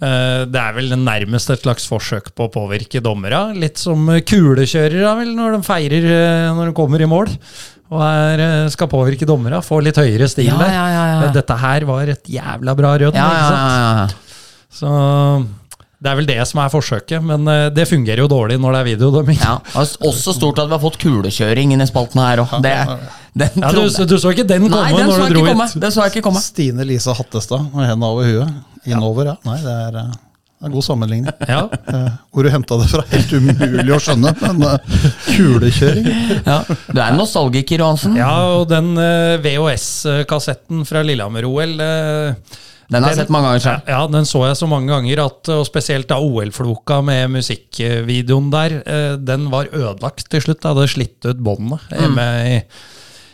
[SPEAKER 4] Det er vel nærmest et slags forsøk på å påvirke dommere. Litt som kulekjørere, vel, når de feirer eh, når de kommer i mål. Og er, eh, skal påvirke dommere. Få litt høyere stil
[SPEAKER 3] Ja,
[SPEAKER 4] der.
[SPEAKER 3] ja, ja, ja.
[SPEAKER 4] Dette her var et jævla bra rødt.
[SPEAKER 3] Ja,
[SPEAKER 4] ikke
[SPEAKER 3] ja, ja, ja.
[SPEAKER 4] Så det er vel det som er forsøket, men eh, det fungerer jo dårlig når det er videodømming.
[SPEAKER 3] ja. Også stort at vi har fått kulekjøring inn i spalten her òg.
[SPEAKER 4] Ja, du, du så ikke den komme
[SPEAKER 3] Nei, den
[SPEAKER 4] når du dro hit?
[SPEAKER 3] Den så jeg ikke komme.
[SPEAKER 5] Stine Lise Hattestad med hendene over huet. Innover, ja. Nei, det er, eh, det er god sammenligning. *laughs*
[SPEAKER 4] Ja.
[SPEAKER 5] Eh, Hvor du henta det fra, helt umulig å skjønne. Men eh, kulekjøring
[SPEAKER 3] Ja. Du er nostalgiker, Johansen.
[SPEAKER 4] Ja, og den VHS-kassetten fra Lillehammer-OL eh,
[SPEAKER 3] Den har jeg sett mange ganger selv.
[SPEAKER 4] ja, den så jeg så mange ganger, at, og spesielt da OL-floka med musikkvideoen der. Den var ødelagt til slutt. Jeg hadde slitt ut båndene hjemme i,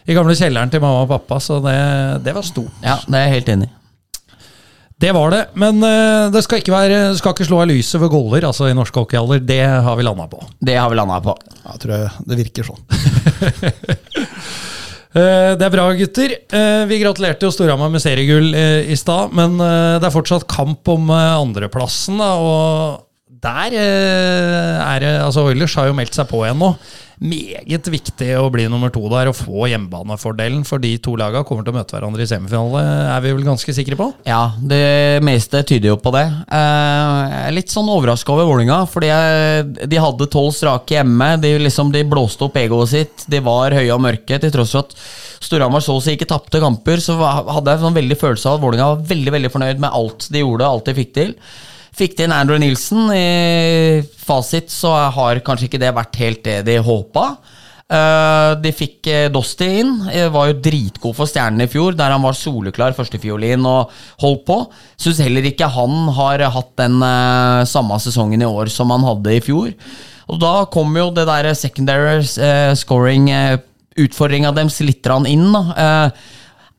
[SPEAKER 4] i gamle kjelleren til mamma og pappa, så det, det var stort.
[SPEAKER 3] Ja, det er jeg helt enig i.
[SPEAKER 4] Det var det, men eh, det skal ikke, være, skal ikke slå av lyset ved goller altså i norske hockeyhaller. Det har vi landa på.
[SPEAKER 3] Det har vi landa på.
[SPEAKER 5] Jeg tror jeg, det virker sånn. *laughs*
[SPEAKER 4] Eh, Det er bra, gutter. Eh, Vi gratulerte jo Storhamar med seriegull i stad, men det er fortsatt kamp om andreplassen. da, og der eh, er det altså Oilers har jo meldt seg på igjen nå. Meget viktig å bli nummer to der og få hjemmebanefordelen, for de to lagene kommer til å møte hverandre i semifinale, er vi vel ganske sikre på?
[SPEAKER 3] Ja, det meste tyder jo på det. Eh, Jeg er litt sånn overraska over Vålinga, fordi de hadde tolv strake hjemme. De, liksom, de blåste opp egoet sitt. De var høye og mørke, til tross for at Storhamar så å si ikke tapte kamper. Så hadde jeg en sånn veldig følelse av at Vålinga var veldig veldig fornøyd med alt de gjorde, alt de fikk til. Fikk de inn Andrew Nilsen. I fasit så har kanskje ikke det vært helt det de håpa. Eh, de fikk eh, Dosti inn. Eh, var jo dritgod for Stjernene i fjor, der han var soleklar førstefiolin og holdt på. Syns heller ikke han har hatt den samme sesongen i år som han hadde i fjor. Og da kom jo det der secondary eh, scoring eh, utfordringa deres litt inn. da.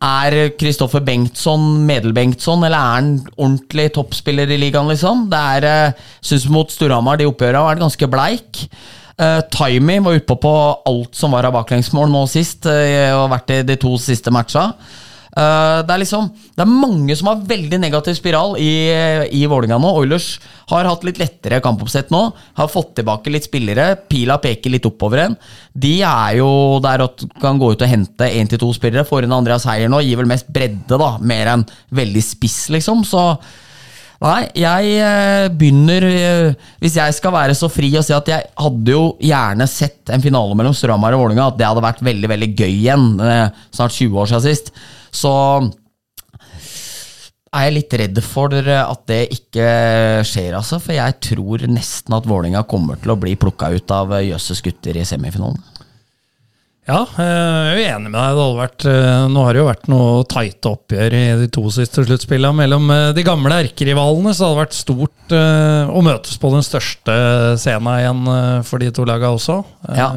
[SPEAKER 3] Eh, er Kristoffer Bengtsson Medel-Bengtsson, eller er han ordentlig toppspiller i ligaen, liksom? Det er, eh, synes mot Storhamar, de oppgjørene har vært ganske bleik. Uh, Taimi var utpå på alt som var av baklengsmål nå sist, uh, og vært i de to siste matcha. Eh, det er liksom Det er mange som har veldig negativ spiral i, i Vålinga nå. Oilers har hatt litt lettere kampoppsett nå. Har fått tilbake litt spillere. Pila peker litt oppover igjen. De er jo der at kan gå ut og hente én til to spillere. Får inn Andreas Heier nå. Gir vel mest bredde, da. Mer enn veldig spiss, liksom. Så Nei, jeg eh, begynner eh, Hvis jeg skal være så fri og si at jeg hadde jo gjerne sett en finale mellom Storhamar og Vålerenga, at det hadde vært veldig veldig gøy igjen. Snart 20 år siden sist. Så er jeg litt redd for at det ikke skjer, altså. For jeg tror nesten at Vålinga kommer til å bli plukka ut av Jøsses gutter i semifinalen.
[SPEAKER 4] Ja, eh, jeg er jo enig med deg. Det hadde vært, eh, nå har det jo vært noe tighte oppgjør i de to siste sluttspillene mellom eh, de gamle erkerivalene, så det hadde vært stort å møtes på den største scenen igjen for de to lagene også.
[SPEAKER 3] Ja.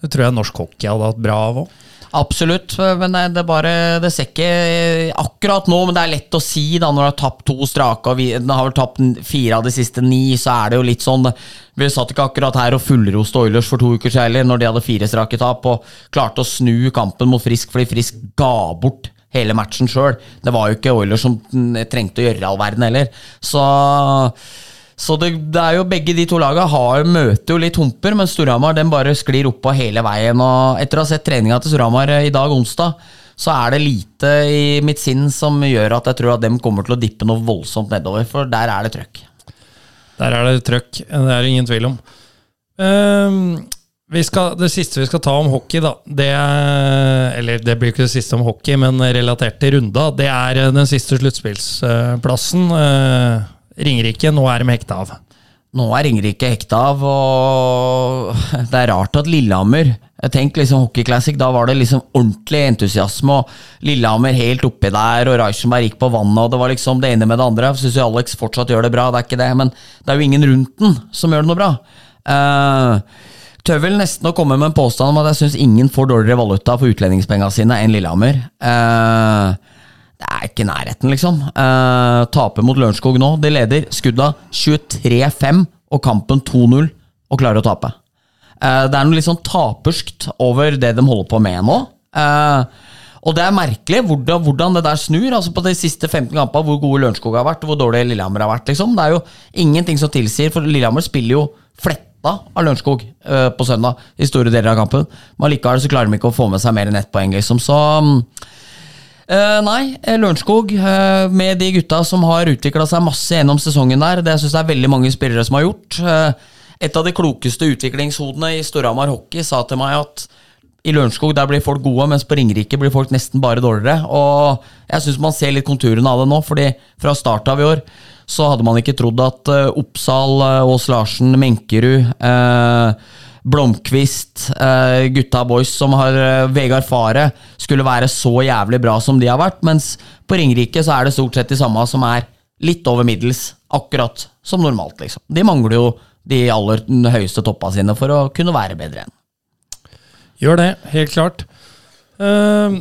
[SPEAKER 4] Det tror jeg norsk hockey hadde hatt bra av òg.
[SPEAKER 3] Absolutt, men det, bare, det ser ikke akkurat nå, men det er lett å si da når du har tapt to strake, og vi har vel tapt fire av de siste ni, så er det jo litt sånn Vi satt ikke akkurat her og fullroste Oilers for to uker siden heller, når de hadde fire strake tap, og klarte å snu kampen mot Frisk fordi Frisk ga bort hele matchen sjøl. Det var jo ikke Oilers som trengte å gjøre all verden heller. Så så det, det er jo begge de to lagene møter jo litt humper, men Storhamar den bare sklir oppå hele veien. Og etter å ha sett treninga til Storhamar i dag, onsdag, så er det lite i mitt sinn som gjør at jeg tror at dem kommer til å dippe noe voldsomt nedover, for der er det trøkk.
[SPEAKER 4] Der er det trøkk, det er ingen tvil om. Ehm, skal, det siste vi skal ta om hockey, da det er, Eller det blir ikke det siste om hockey, men relatert til runda. Det er den siste sluttspillsplassen. Ringerike, nå er de hekta av.
[SPEAKER 3] Nå er Ringerike hekta av, og det er rart at Lillehammer Tenk liksom Hockey Classic, da var det liksom ordentlig entusiasme, og Lillehammer helt oppi der, og Reichenberg gikk på vannet, og det var liksom det ene med det andre. Syns jo Alex fortsatt gjør det bra, det er ikke det, men det er jo ingen rundt den som gjør det noe bra. Uh, Tør vel nesten å komme med en påstand om at jeg syns ingen får dårligere valuta for utlendingspengene sine enn Lillehammer. Uh, det er ikke nærheten, liksom. Uh, taper mot Lørenskog nå. De leder skudda 23-5 og kampen 2-0 og klarer å tape. Uh, det er noe litt sånn taperskt over det de holder på med nå. Uh, og det er merkelig hvordan, hvordan, det der snur. altså På de siste 15 kampene, hvor gode Lørenskog har vært, og hvor dårlig Lillehammer har vært. liksom Det er jo ingenting som tilsier, for Lillehammer spiller jo fletta av Lørenskog uh, på søndag i store deler av kampen. Men likevel så klarer de ikke å få med seg mer enn ett poeng, liksom. Så um, Uh, nei, Lørenskog, uh, med de gutta som har utvikla seg masse gjennom sesongen der, det syns jeg er veldig mange spillere som har gjort. Uh, et av de klokeste utviklingshodene i Storhamar hockey sa til meg at i Lørenskog der blir folk gode, mens på Ringerike blir folk nesten bare dårligere. Og jeg syns man ser litt konturene av det nå, fordi fra start av i år så hadde man ikke trodd at Oppsal, Ås Larsen, Menkerud Blomkvist, uh, gutta boys som har uh, Vegard Fare, skulle være så jævlig bra som de har vært. Mens på Ringerike så er det stort sett de samme som er litt over middels, akkurat som normalt. liksom. De mangler jo de aller høyeste toppa sine for å kunne være bedre enn.
[SPEAKER 4] Gjør det, helt klart. Uh,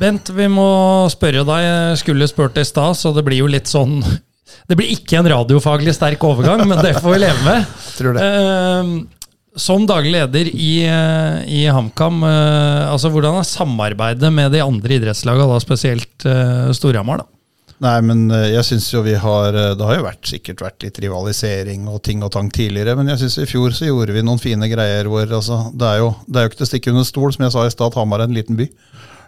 [SPEAKER 4] Bent, vi må spørre deg. Jeg skulle spurt i stad, så det blir jo litt sånn Det blir ikke en radiofaglig sterk overgang, men det får vi leve med.
[SPEAKER 5] Tror det.
[SPEAKER 4] Eh, som daglig leder i, eh, i HamKam, eh, altså hvordan er samarbeidet med de andre idrettslagene, da spesielt eh, Storhamar?
[SPEAKER 5] Nei, men jeg syns jo vi har Det har jo vært, sikkert vært litt rivalisering og ting og tang tidligere, men jeg syns i fjor så gjorde vi noen fine greier hvor altså, det, er jo, det er jo ikke til å stikke under stol, som jeg sa i stad, Hamar er en liten by.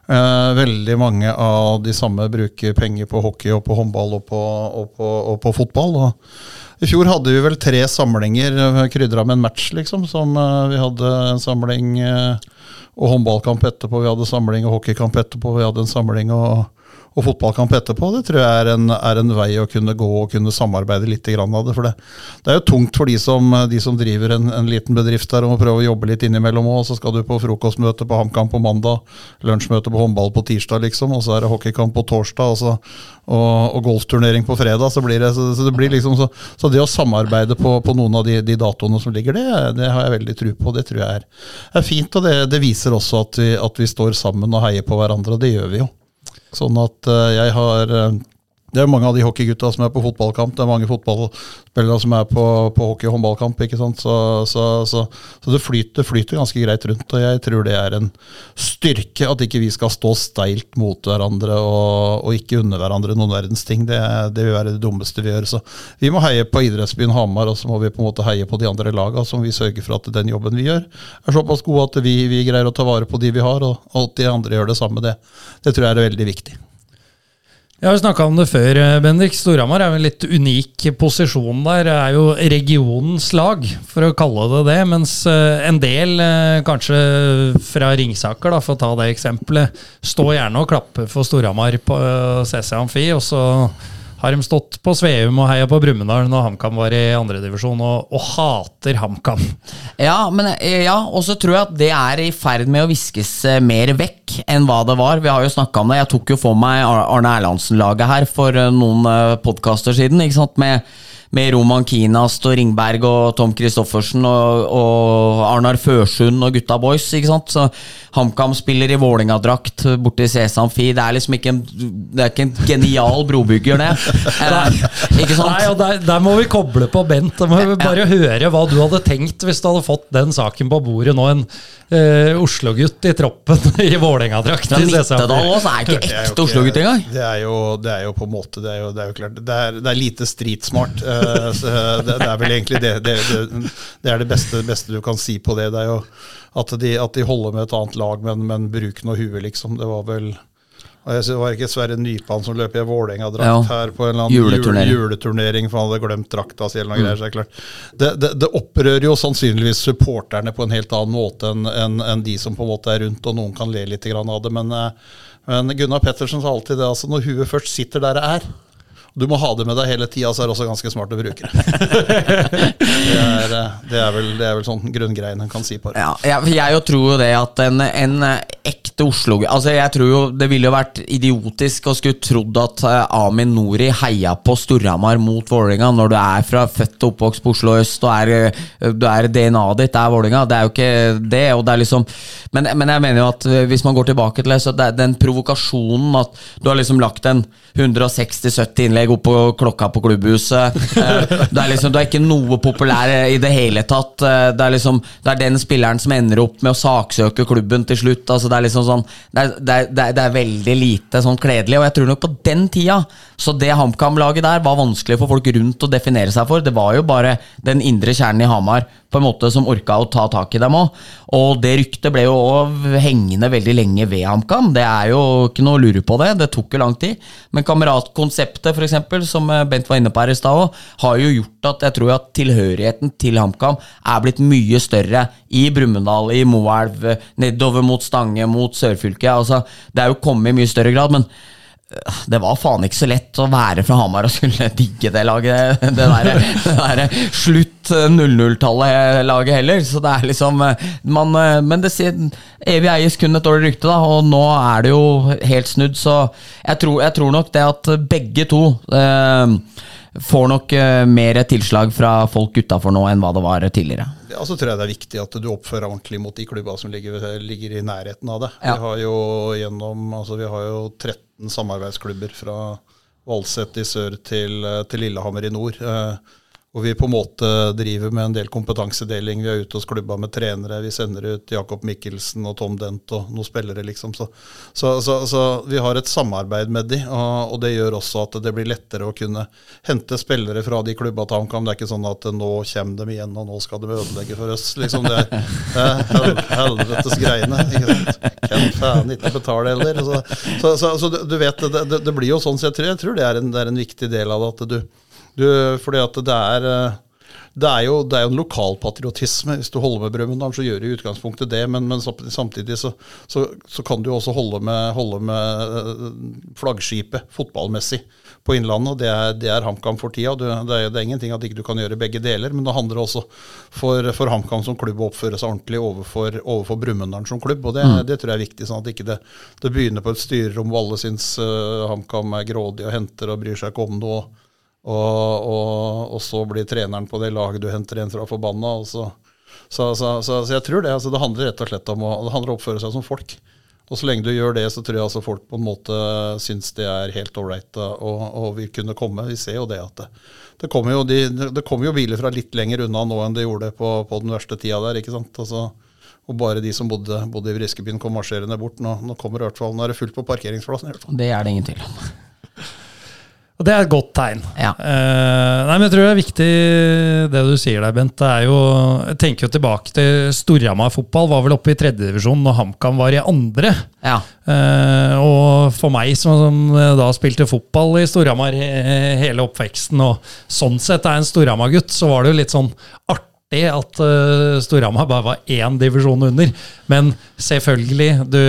[SPEAKER 5] Eh, veldig mange av de samme bruker penger på hockey og på håndball og på, og på, og på fotball. Og I fjor hadde vi vel tre samlinger eh, krydra med en match, liksom. Som eh, vi hadde en samling eh, og håndballkamp etterpå, vi hadde samling og hockeykamp etterpå, vi hadde en samling og, og fotballkamp etterpå. Det tror jeg er en, er en vei å kunne gå og kunne samarbeide litt av det. For det, det er jo tungt for de som, de som driver en, en liten bedrift der og må prøve å jobbe litt innimellom òg. Så skal du på frokostmøte på HamKam på mandag, lunsjmøte på håndball på tirsdag, liksom, og så er det hockeykamp på torsdag. og så og, og golfturnering på fredag. Så, det, så, så, det liksom så, det å samarbeide på, på noen av de, de datoene som ligger, det, det har jeg veldig tro på. Det tror jeg er, er fint, og det viser også at vi, at vi står sammen og heier på hverandre, og det gjør vi jo. Sånn at eh, jeg har eh, Det er mange av de hockeygutta som er på fotballkamp. Det er mange fotballspillere som er på, på hockey- og håndballkamp. ikke sant? Så, så, så, så det flyter, flyter ganske greit rundt. Og jeg tror det er en styrke at ikke vi skal stå steilt mot hverandre og, og ikke unne hverandre noen verdens ting. Det, det vil være det dummeste vi gjør. Så vi må heie på idrettsbyen Hamar, og så må vi på en måte heie på de andre laga, så må vi sørge for at den jobben vi gjør, er såpass god at vi, vi greier å ta vare på de vi har, og, og at de andre gjør det samme. Det, det tror jeg er veldig viktig.
[SPEAKER 4] Jeg har snakka om det før, eh, Bendik. Storhamar er jo en litt unik posisjon der. Det er jo regionens lag, for å kalle det det. Mens eh, en del, eh, kanskje fra Ringsaker, da, for å ta det eksempelet, står gjerne og klapper for Storhamar på CC Amfi, og så har de stått på Sveum og heia på Brumunddal når HamKam var i andredivisjon, og, og hater HamKam.
[SPEAKER 3] Ja, eh, ja, og så tror jeg at det er i ferd med å viskes eh, mer vekk enn hva det var. Vi har jo snakka om det. Jeg tok jo for meg Arne Erlandsen-laget her for eh, noen podkaster siden. ikke sant, med med Roman Kinast og Ringberg og Tom Christoffersen og, og Arnar Førsund og gutta boys. ikke sant? Så HamKam spiller i Vålerenga-drakt borte i Sesam Fi. Det er liksom ikke en, det er ikke en genial brobygger, det. *laughs* Eh, ikke sant?
[SPEAKER 4] Nei, og der, der må vi koble på Bent. Da må vi bare høre hva du hadde tenkt hvis du hadde fått den saken på bordet nå. En eh, Oslo-gutt i troppen *laughs* i Vålerenga-drakt. CSAP.
[SPEAKER 3] Nittedal også, er ikke ekte Oslo-gutt engang.
[SPEAKER 5] Det er, jo, det er jo på en måte Det er jo, det er jo klart Det er, det er lite streetsmart. Så det, det er vel egentlig det det, det, er det beste, beste du kan si på det. Det er jo at de, at de holder med et annet lag, men, men bruk nå huet, liksom. Det var vel og jeg synes Det var ikke Sverre Nypan som løp i en Vålerenga-drakt
[SPEAKER 3] Ja.
[SPEAKER 5] her på en eller
[SPEAKER 3] Juleturnering.
[SPEAKER 5] juleturnering, for han hadde glemt drakta si eller noe greier. Så klart. Det, det, det opprører jo sannsynligvis supporterne på en helt annen måte enn en, en de som på en måte er rundt, og noen kan le litt av det. Men, eh, men Gunnar Pettersen sa alltid det, altså når huet først sitter der det er, du må ha det med deg hele tida, så er det også ganske smart å bruke *laughs* det. er, eh, det, er vel, det er vel sånn grunngreien en kan si på det.
[SPEAKER 3] Ja, jeg, jeg tror jo det at en, en ekte Oslo Altså jeg tror jo Det ville jo vært idiotisk å skulle trodd at eh, Amin Nori heia på Storhamar mot Vålerenga når du er fra født og oppvokst på Oslo øst og er, eh, er DNA-et ditt er Vålerenga. Det er jo ikke det. og det er liksom men, men jeg mener jo at hvis man går tilbake til det, så det den provokasjonen at du har liksom lagt en 160-70 innlegg opp på klokka på klubbhuset. Du er liksom, du er ikke noe populær i det hele tatt. Eh, Det er liksom, det er den spilleren som ender opp med å saksøke klubben til slutt. Altså det er liksom sånn, det er, det er, det er veldig lite sånn kledelig. Og jeg tror nok på den tida, så det HamKam-laget der var vanskelig for folk rundt å definere seg for. Det var jo bare den indre kjernen i Hamar på en måte som orka å ta tak i dem òg. Og det ryktet ble jo hengende veldig lenge ved HamKam. Det er jo ikke noe å lure på det. Det tok jo lang tid. Men kameratkonseptet, eksempel, som Bent var inne på her i stad òg, har jo gjort at jeg tror at tilhørigheten til HamKam er blitt mye større i Brumunddal, i Moelv, nedover mot Stange, mot Sørfylket. Altså, det er jo kommet i mye større grad. men det var faen ikke så lett å være fra Hamar og skulle digge det laget. Det der, det der slutt 00-tallet-laget heller. Så det er liksom øh, man, øh, Men det sier evig eies kun et dårlig rykte, da, og nå er det jo helt snudd. Så jeg tror, jeg tror nok det at begge to øh, får nok eh, mer tilslag fra folk utafor nå enn hva det var tidligere.
[SPEAKER 5] Ja, så tror jeg det er viktig at du oppfører deg ordentlig mot de klubba som ligger, ligger i nærheten av det.
[SPEAKER 3] Ja.
[SPEAKER 5] Vi har jo gjennom, altså vi har jo 13 samarbeidsklubber fra Valset i sør til, til Lillehammer i nord. Eh, hvor vi på en måte driver med en del kompetansedeling. Vi er ute hos klubba med trenere. Vi sender ut Jakob Mikkelsen og Tom Dent og noen spillere, liksom. Så, så, så, så vi har et samarbeid med de, og, og, det gjør også at det blir lettere å kunne hente spillere fra de klubba til HamKam. Det er ikke sånn at nå kommer de igjen, og nå skal de ødelegge for oss. Liksom det, er hel, helvetes greiene. Hvem faen ikke betale heller? Så, du, du, vet, det, det, det, blir jo sånn, så jeg tror, jeg tror det, er en, det er en viktig del av det. at du du, fordi at det er, eh, det er, jo, det er jo en lokalpatriotisme. Hvis du holder med Brumunddal, så gjør du i utgangspunktet det, men, men samtidig så, så, så, kan du også holde med, holde med eh, flaggskipet fotballmessig på Innlandet, og det er, det er HamKam for tida. Det er, det er ingenting at ikke du kan gjøre begge deler, men det handler også for, for HamKam som klubb å oppføre seg ordentlig overfor, overfor Brumunddal som klubb, og det, mm. det, tror jeg er viktig. sånn at ikke det, det begynner på et styrerom hvor alle syns uh, HamKam er grådig og henter og bryr seg ikke om noe. Og, og, og, så blir treneren på det laget du henter en fra forbanna. Så, så, så, så, jeg tror det. Altså, det handler rett og slett om å, å oppføre seg som folk. Og så lenge du gjør det, så tror jeg altså folk på en måte syns det er helt ålreit og, og vil kunne komme. Vi ser jo det at det, det, kommer jo de, det, kommer jo biler fra litt lenger unna nå enn det gjorde på, på den verste tida der. ikke sant? Altså, og bare de som bodde, bodde i Briskebyen kom marsjerende bort. Nå, nå, kommer i hvert fall, nå er det fullt på parkeringsplassen. i hvert fall.
[SPEAKER 3] Det er det ingen tvil om.
[SPEAKER 4] Og det er et godt tegn.
[SPEAKER 3] Ja.
[SPEAKER 4] Uh, nei, men Jeg tror det er viktig det du sier der, Bent. Det er jo, jeg tenker jo tilbake til Storhamar fotball. Var vel oppe i tredjedivisjon når HamKam var i andre.
[SPEAKER 3] Ja.
[SPEAKER 4] Uh, og for meg som, som, da spilte fotball i Storhamar hele oppveksten, og sånn sett er en Storhamar-gutt, så var det jo litt sånn artig at uh, Storhamar bare var én divisjon under. Men selvfølgelig, du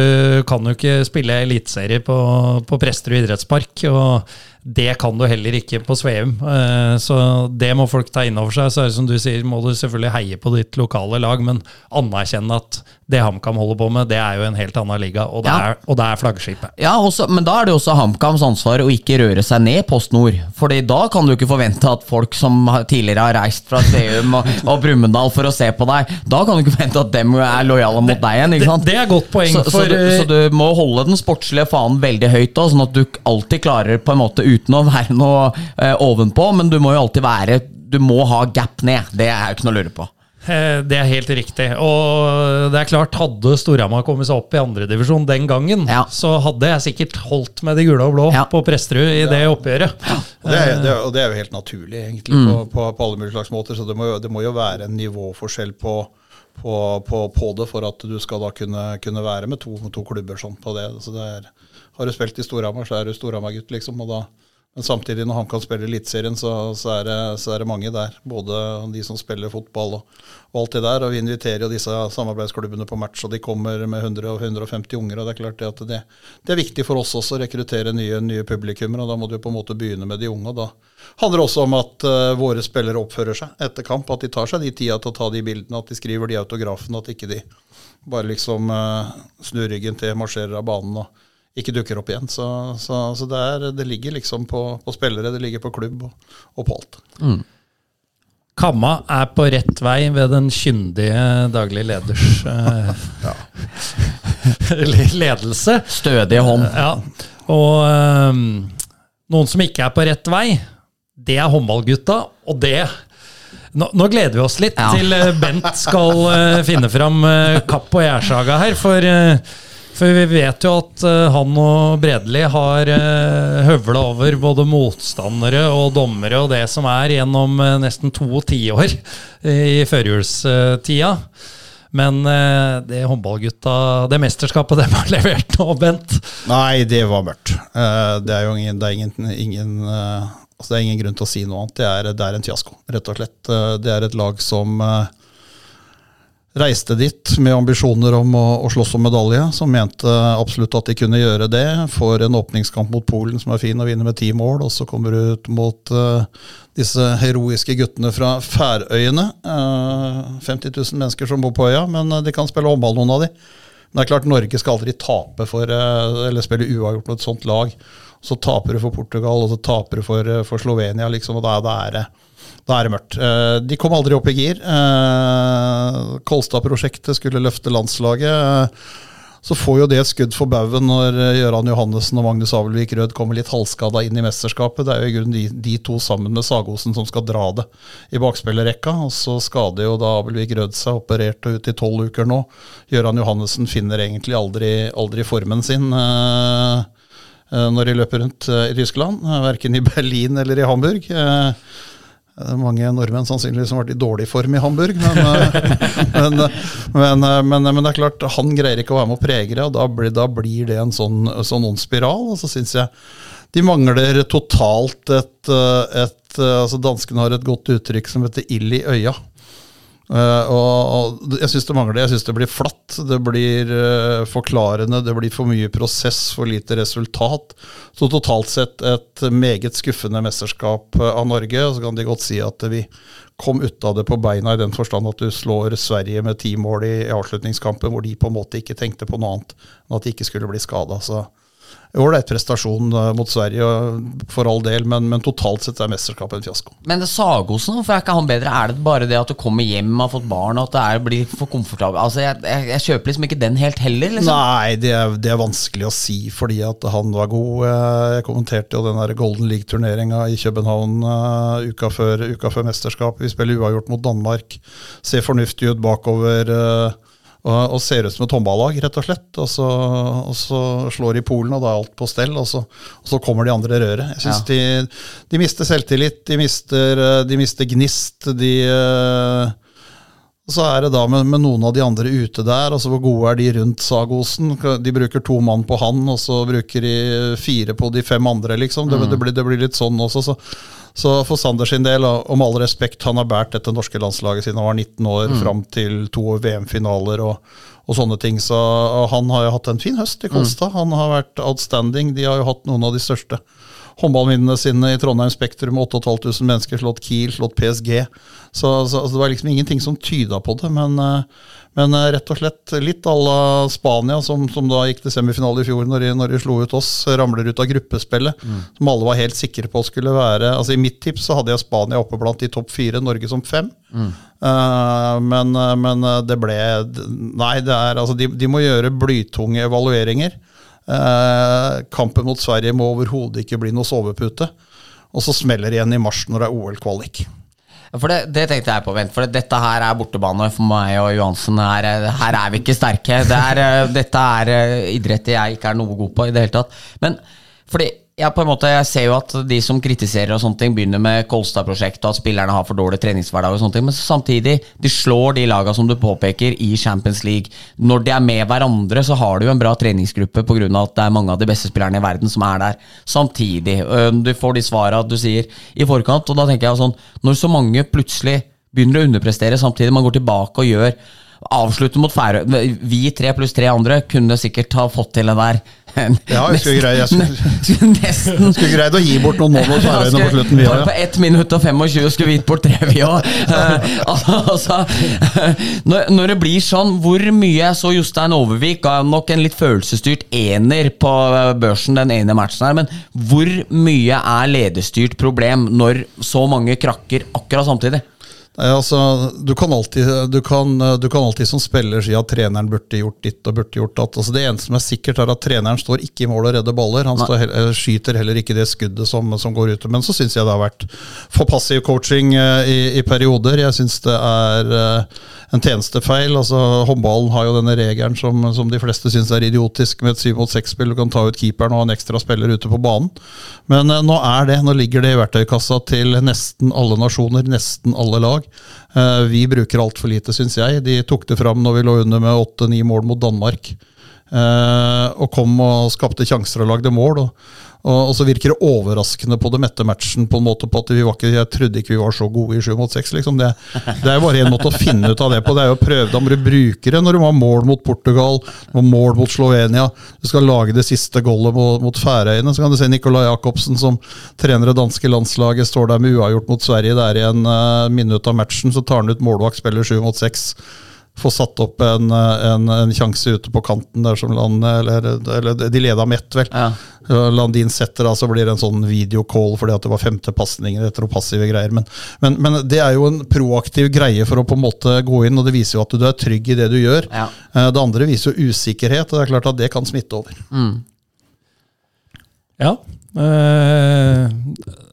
[SPEAKER 4] kan jo ikke spille eliteserie på, på Presterud idrettspark. og det kan du heller ikke på Sveum. Eh, så det må folk ta inn over seg. Så er det som du sier, må du selvfølgelig heie på ditt lokale lag, men anerkjenne at det HamKam holder på med, det er jo en helt annen liga, og det, ja. er, og det er, flaggskipet.
[SPEAKER 3] Ja, også, Men da er det også HamKams ansvar å ikke røre seg ned Post Nord. Fordi da kan du ikke forvente at folk som tidligere har reist fra Sveum og, *laughs* og Brumunddal for å se på deg, da kan du ikke forvente at dem er lojale mot deg igjen. ikke sant?
[SPEAKER 4] Det, det er godt poeng.
[SPEAKER 3] Så, for, så, du, så, du, må holde den sportslige fanen veldig høyt, da, sånn at du alltid klarer på en måte uten å være noe eh, ovenpå, men du må jo alltid være Du må ha gap ned. Det er jo ikke noe å lure på.
[SPEAKER 4] Eh, det er helt riktig. Og det er klart, hadde Storhamar kommet seg opp i andredivisjon den gangen, ja. så hadde jeg sikkert holdt med de gule og blå ja. på Presterud i det oppgjøret. Ja.
[SPEAKER 5] Og, det er, det er, og, det er, jo helt naturlig, egentlig, mm. på, på, på, alle mulige slags måter. Så det må, jo, det må jo være en nivåforskjell på, på, det for at du skal da kunne, kunne være med to, to klubber sånn på det. Så det er, har du spilt i Storhamar, så er du Storhamar-gutt, liksom. og da men samtidig, når han kan spille Eliteserien, så, så, så, er det mange der. Både de som spiller fotball og, og, alt det der. Og vi inviterer jo disse samarbeidsklubbene på match, og de kommer med 100 og 150 unger. og Det er klart det at det, det er viktig for oss også å rekruttere nye, nye publikummere. Da må du på en måte begynne med de unge. og Da handler det også om at uh, våre spillere oppfører seg etter kamp. At de tar seg de tida til å ta de bildene, at de skriver de autografene. At ikke de bare liksom uh, snur ryggen til, marsjerer av banen. og ikke dukker opp igjen. Så, så, så det, er, det, ligger liksom på, på, spillere, det ligger på klubb og, og på alt. Mm.
[SPEAKER 4] Kamma er på rett vei ved den kyndige daglig leders eh, *laughs* ledelse.
[SPEAKER 3] Stødige hånd.
[SPEAKER 4] Ja. Og um, noen som ikke er på rett vei, det er håndballgutta. Og det nå, nå, gleder vi oss litt ja. til eh, Bent skal uh, finne fram uh, kapp og gjærsaga her. For uh, for vi vet jo at uh, han og Bredli har uh, eh, høvla over både motstandere og dommere og det som er gjennom uh, nesten to tiår i førjulstida. Men uh, det håndballgutta, det mesterskapet *laughs* de har levert nå, Bent
[SPEAKER 5] Nei, det var mørkt. det er jo ingen, det er ingen, ingen altså det er ingen grunn til å si noe annet. Det er, det er en fiasko, rett og slett. det er et lag som reiste dit med ambisjoner om å, å slåss om medalje, som mente absolutt at de kunne gjøre det. Får en åpningskamp mot Polen som er fin, å vinne med ti mål. Og så kommer du ut mot uh, disse heroiske guttene fra Færøyene. Uh, 50 000 mennesker som bor på øya, men uh, de kan spille håndball, noen av de. Men det er klart Norge skal aldri tape for, uh, eller spille uavgjort mot et sånt lag. Så taper du for Portugal, og så taper du for, eh, for Slovenia, liksom, og da, da, er det, da er det mørkt. Eh, de kom aldri opp i gir. Eh, Kolstad-prosjektet skulle løfte landslaget. Så får jo det et skudd for baugen når Gøran Johannessen og Magnus Abelvik Rød kommer litt halvskada inn i mesterskapet. Det er jo i grunnen de, de to sammen med Sagosen som skal dra det i bakspillerrekka. Og så skader jo da Abelvik Rød seg, operert og ut i tolv uker nå. Gøran Johannessen finner egentlig aldri, aldri formen sin. Eh når de løper rundt eh, i Tyskland, verken i Berlin eller i Hamburg. Eh, det er mange nordmenn sannsynligvis som har vært i dårlig form i Hamburg. Men, *laughs* men, men, men, det er klart, han greier ikke å være med å prege det, og da blir, da blir det en sånn, sånn ond spiral. Og så syns jeg de mangler totalt et, et altså Danskene har et godt uttrykk som heter 'ild i øya'. Uh, og, Jeg syns det mangler det. Jeg syns det blir flatt, det blir uh, forklarende, det blir for mye prosess, for lite resultat. Så totalt sett et meget skuffende mesterskap uh, av Norge. Og så kan de godt si at vi kom ut av det på beina i den forstand at du slår Sverige med ti mål i, i avslutningskampen, hvor de på en måte ikke tenkte på noe annet enn at de ikke skulle bli skada. Så ålreit prestasjon mot Sverige, for all del, men, men totalt sett er mesterskapet en fiasko.
[SPEAKER 3] Men det Sagosen, hvorfor er ikke han bedre? Er det bare det at du kommer hjem, har fått barn, og at det er, blir for komfortabelt? Altså, jeg, jeg, jeg, kjøper liksom ikke den helt heller. Liksom.
[SPEAKER 5] Nei, det er, det er, vanskelig å si, fordi at han var god. Eh, jeg kommenterte jo den der Golden League-turneringa i København uh, uka, før, uka før mesterskapet. Vi spiller uavgjort mot Danmark. Ser fornuftig ut bakover. Uh, og, og, ser ut som et håndballag, rett og slett. Og så, og så, slår de Polen, og da er alt på stell. Og så, og så kommer de andre røret. Jeg synes ja. de, de, mister selvtillit, de mister, de mister gnist. De uh, så er det da med, med, noen av de andre ute der. altså Hvor gode er de rundt Sagosen? De bruker to mann på han, og så bruker de fire på de fem andre, liksom. Det, mm. det, blir, det blir, litt sånn også. Så, så for Sander sin del, og med all respekt, han har båret dette norske landslaget siden han var 19 år, mm. fram til to VM-finaler og, og, sånne ting. Så han har jo hatt en fin høst i Kolstad. Mm. Han har vært outstanding. De har jo hatt noen av de største håndballminnene sine i Trondheim Spektrum. 8500 mennesker, slått Kiel, slått PSG. Så, så altså, det var liksom ingenting som tyda på det. Men, eh, men eh, rett og slett litt à la Spania, som, som, da gikk til semifinale i fjor når de, når de, slo ut oss. Ramler ut av gruppespillet, mm. som alle var helt sikre på skulle være altså I mitt tips så hadde jeg Spania oppe blant de topp fire, Norge som fem. Mm. Uh, men, men, det ble Nei, det er, altså, de, de må gjøre blytunge evalueringer. Eh, kampen mot Sverige må overhodet ikke bli noe sovepute. Og så smeller det igjen i mars når det er OL-kvalik.
[SPEAKER 3] For det, det, tenkte jeg på, vent, for dette her er bortebane for meg og Johansen. Her, her er vi ikke sterke. Det er, eh, dette er eh, idrett jeg ikke er noe god på i det hele tatt. Men fordi ja, på en måte, Jeg ser jo at de som kritiserer og sånne ting begynner med Kolstad-prosjektet og at spillerne har for dårlig treningshverdag, og sånne ting, men samtidig de slår de laga som du påpeker, i Champions League. Når de er med hverandre, så har du jo en bra treningsgruppe pga. at det er mange av de beste spillerne i verden som er der samtidig. Du får de svara du sier i forkant, og da tenker jeg sånn Når så mange plutselig begynner å underprestere samtidig, man går tilbake og gjør Avslutter mot Færøy Vi tre pluss tre andre kunne sikkert ha fått til den der
[SPEAKER 5] ja, jeg skulle greid, jeg skulle, nesten, skulle greid å gi bort noen mål mot Færøyene på slutten.
[SPEAKER 3] Vi, ja. På 1 minutt og 25 skulle vi gitt bort tre, vi òg. Uh, *laughs* altså, når, når, det blir sånn, hvor mye Jeg så Jostein Overvik ga nok en litt følelsesstyrt ener på børsen den ene matchen her, men hvor mye er lederstyrt problem når så mange krakker akkurat samtidig?
[SPEAKER 5] Nei, altså, du kan, alltid, du, kan, du kan alltid som spiller si at treneren burde gjort ditt og burde gjort datt. Altså, det eneste som er sikkert, er at treneren står ikke i mål og redder baller. Han står, skyter heller ikke det skuddet som, som går ut. Men så syns jeg det har vært for passiv coaching uh, i, i, perioder. Jeg syns det er uh, en tjenestefeil. Altså, håndballen har jo denne regelen som, som de fleste syns er idiotisk, med et syv mot seks-spill. Du kan ta ut keeperen og ha en ekstra spiller ute på banen. Men uh, nå er det, nå ligger det i verktøykassa til nesten alle nasjoner, nesten alle lag. Eh, vi bruker altfor lite, syns jeg. De tok det fram når vi lå under med åtte-ni mål mot Danmark. Eh, og kom og skapte sjanser og lagde mål. Og, og, så virker det overraskende på det mette matchen på en måte på at vi var ikke, jeg trodde ikke vi var så gode i sju mot seks. Liksom. Det, det, er bare en måte å finne ut av det på. Det er jo å prøve Da må du bruke det når du har mål mot Portugal, har mål mot Slovenia. Du skal lage det siste goalet mot, mot Færøyene. Så kan du se Nicolai Jacobsen som trener det danske landslaget, står der med uavgjort mot Sverige. Det er en uh, minutt av matchen, så tar han ut målvakt, spiller sju mot seks få satt opp en, en, en sjanse ute på kanten der som Land Eller, eller de leda med ett, vel.
[SPEAKER 3] Ja.
[SPEAKER 5] Landin setter da, så blir det en sånn videocall fordi at det var femte etter passive greier. Men, men, men det er jo en proaktiv greie for å på en måte gå inn, og det viser jo at du er trygg i det du gjør.
[SPEAKER 3] Ja.
[SPEAKER 5] Eh, Det andre viser jo usikkerhet, og det er klart at det kan smitte over.
[SPEAKER 4] Ja. Eh,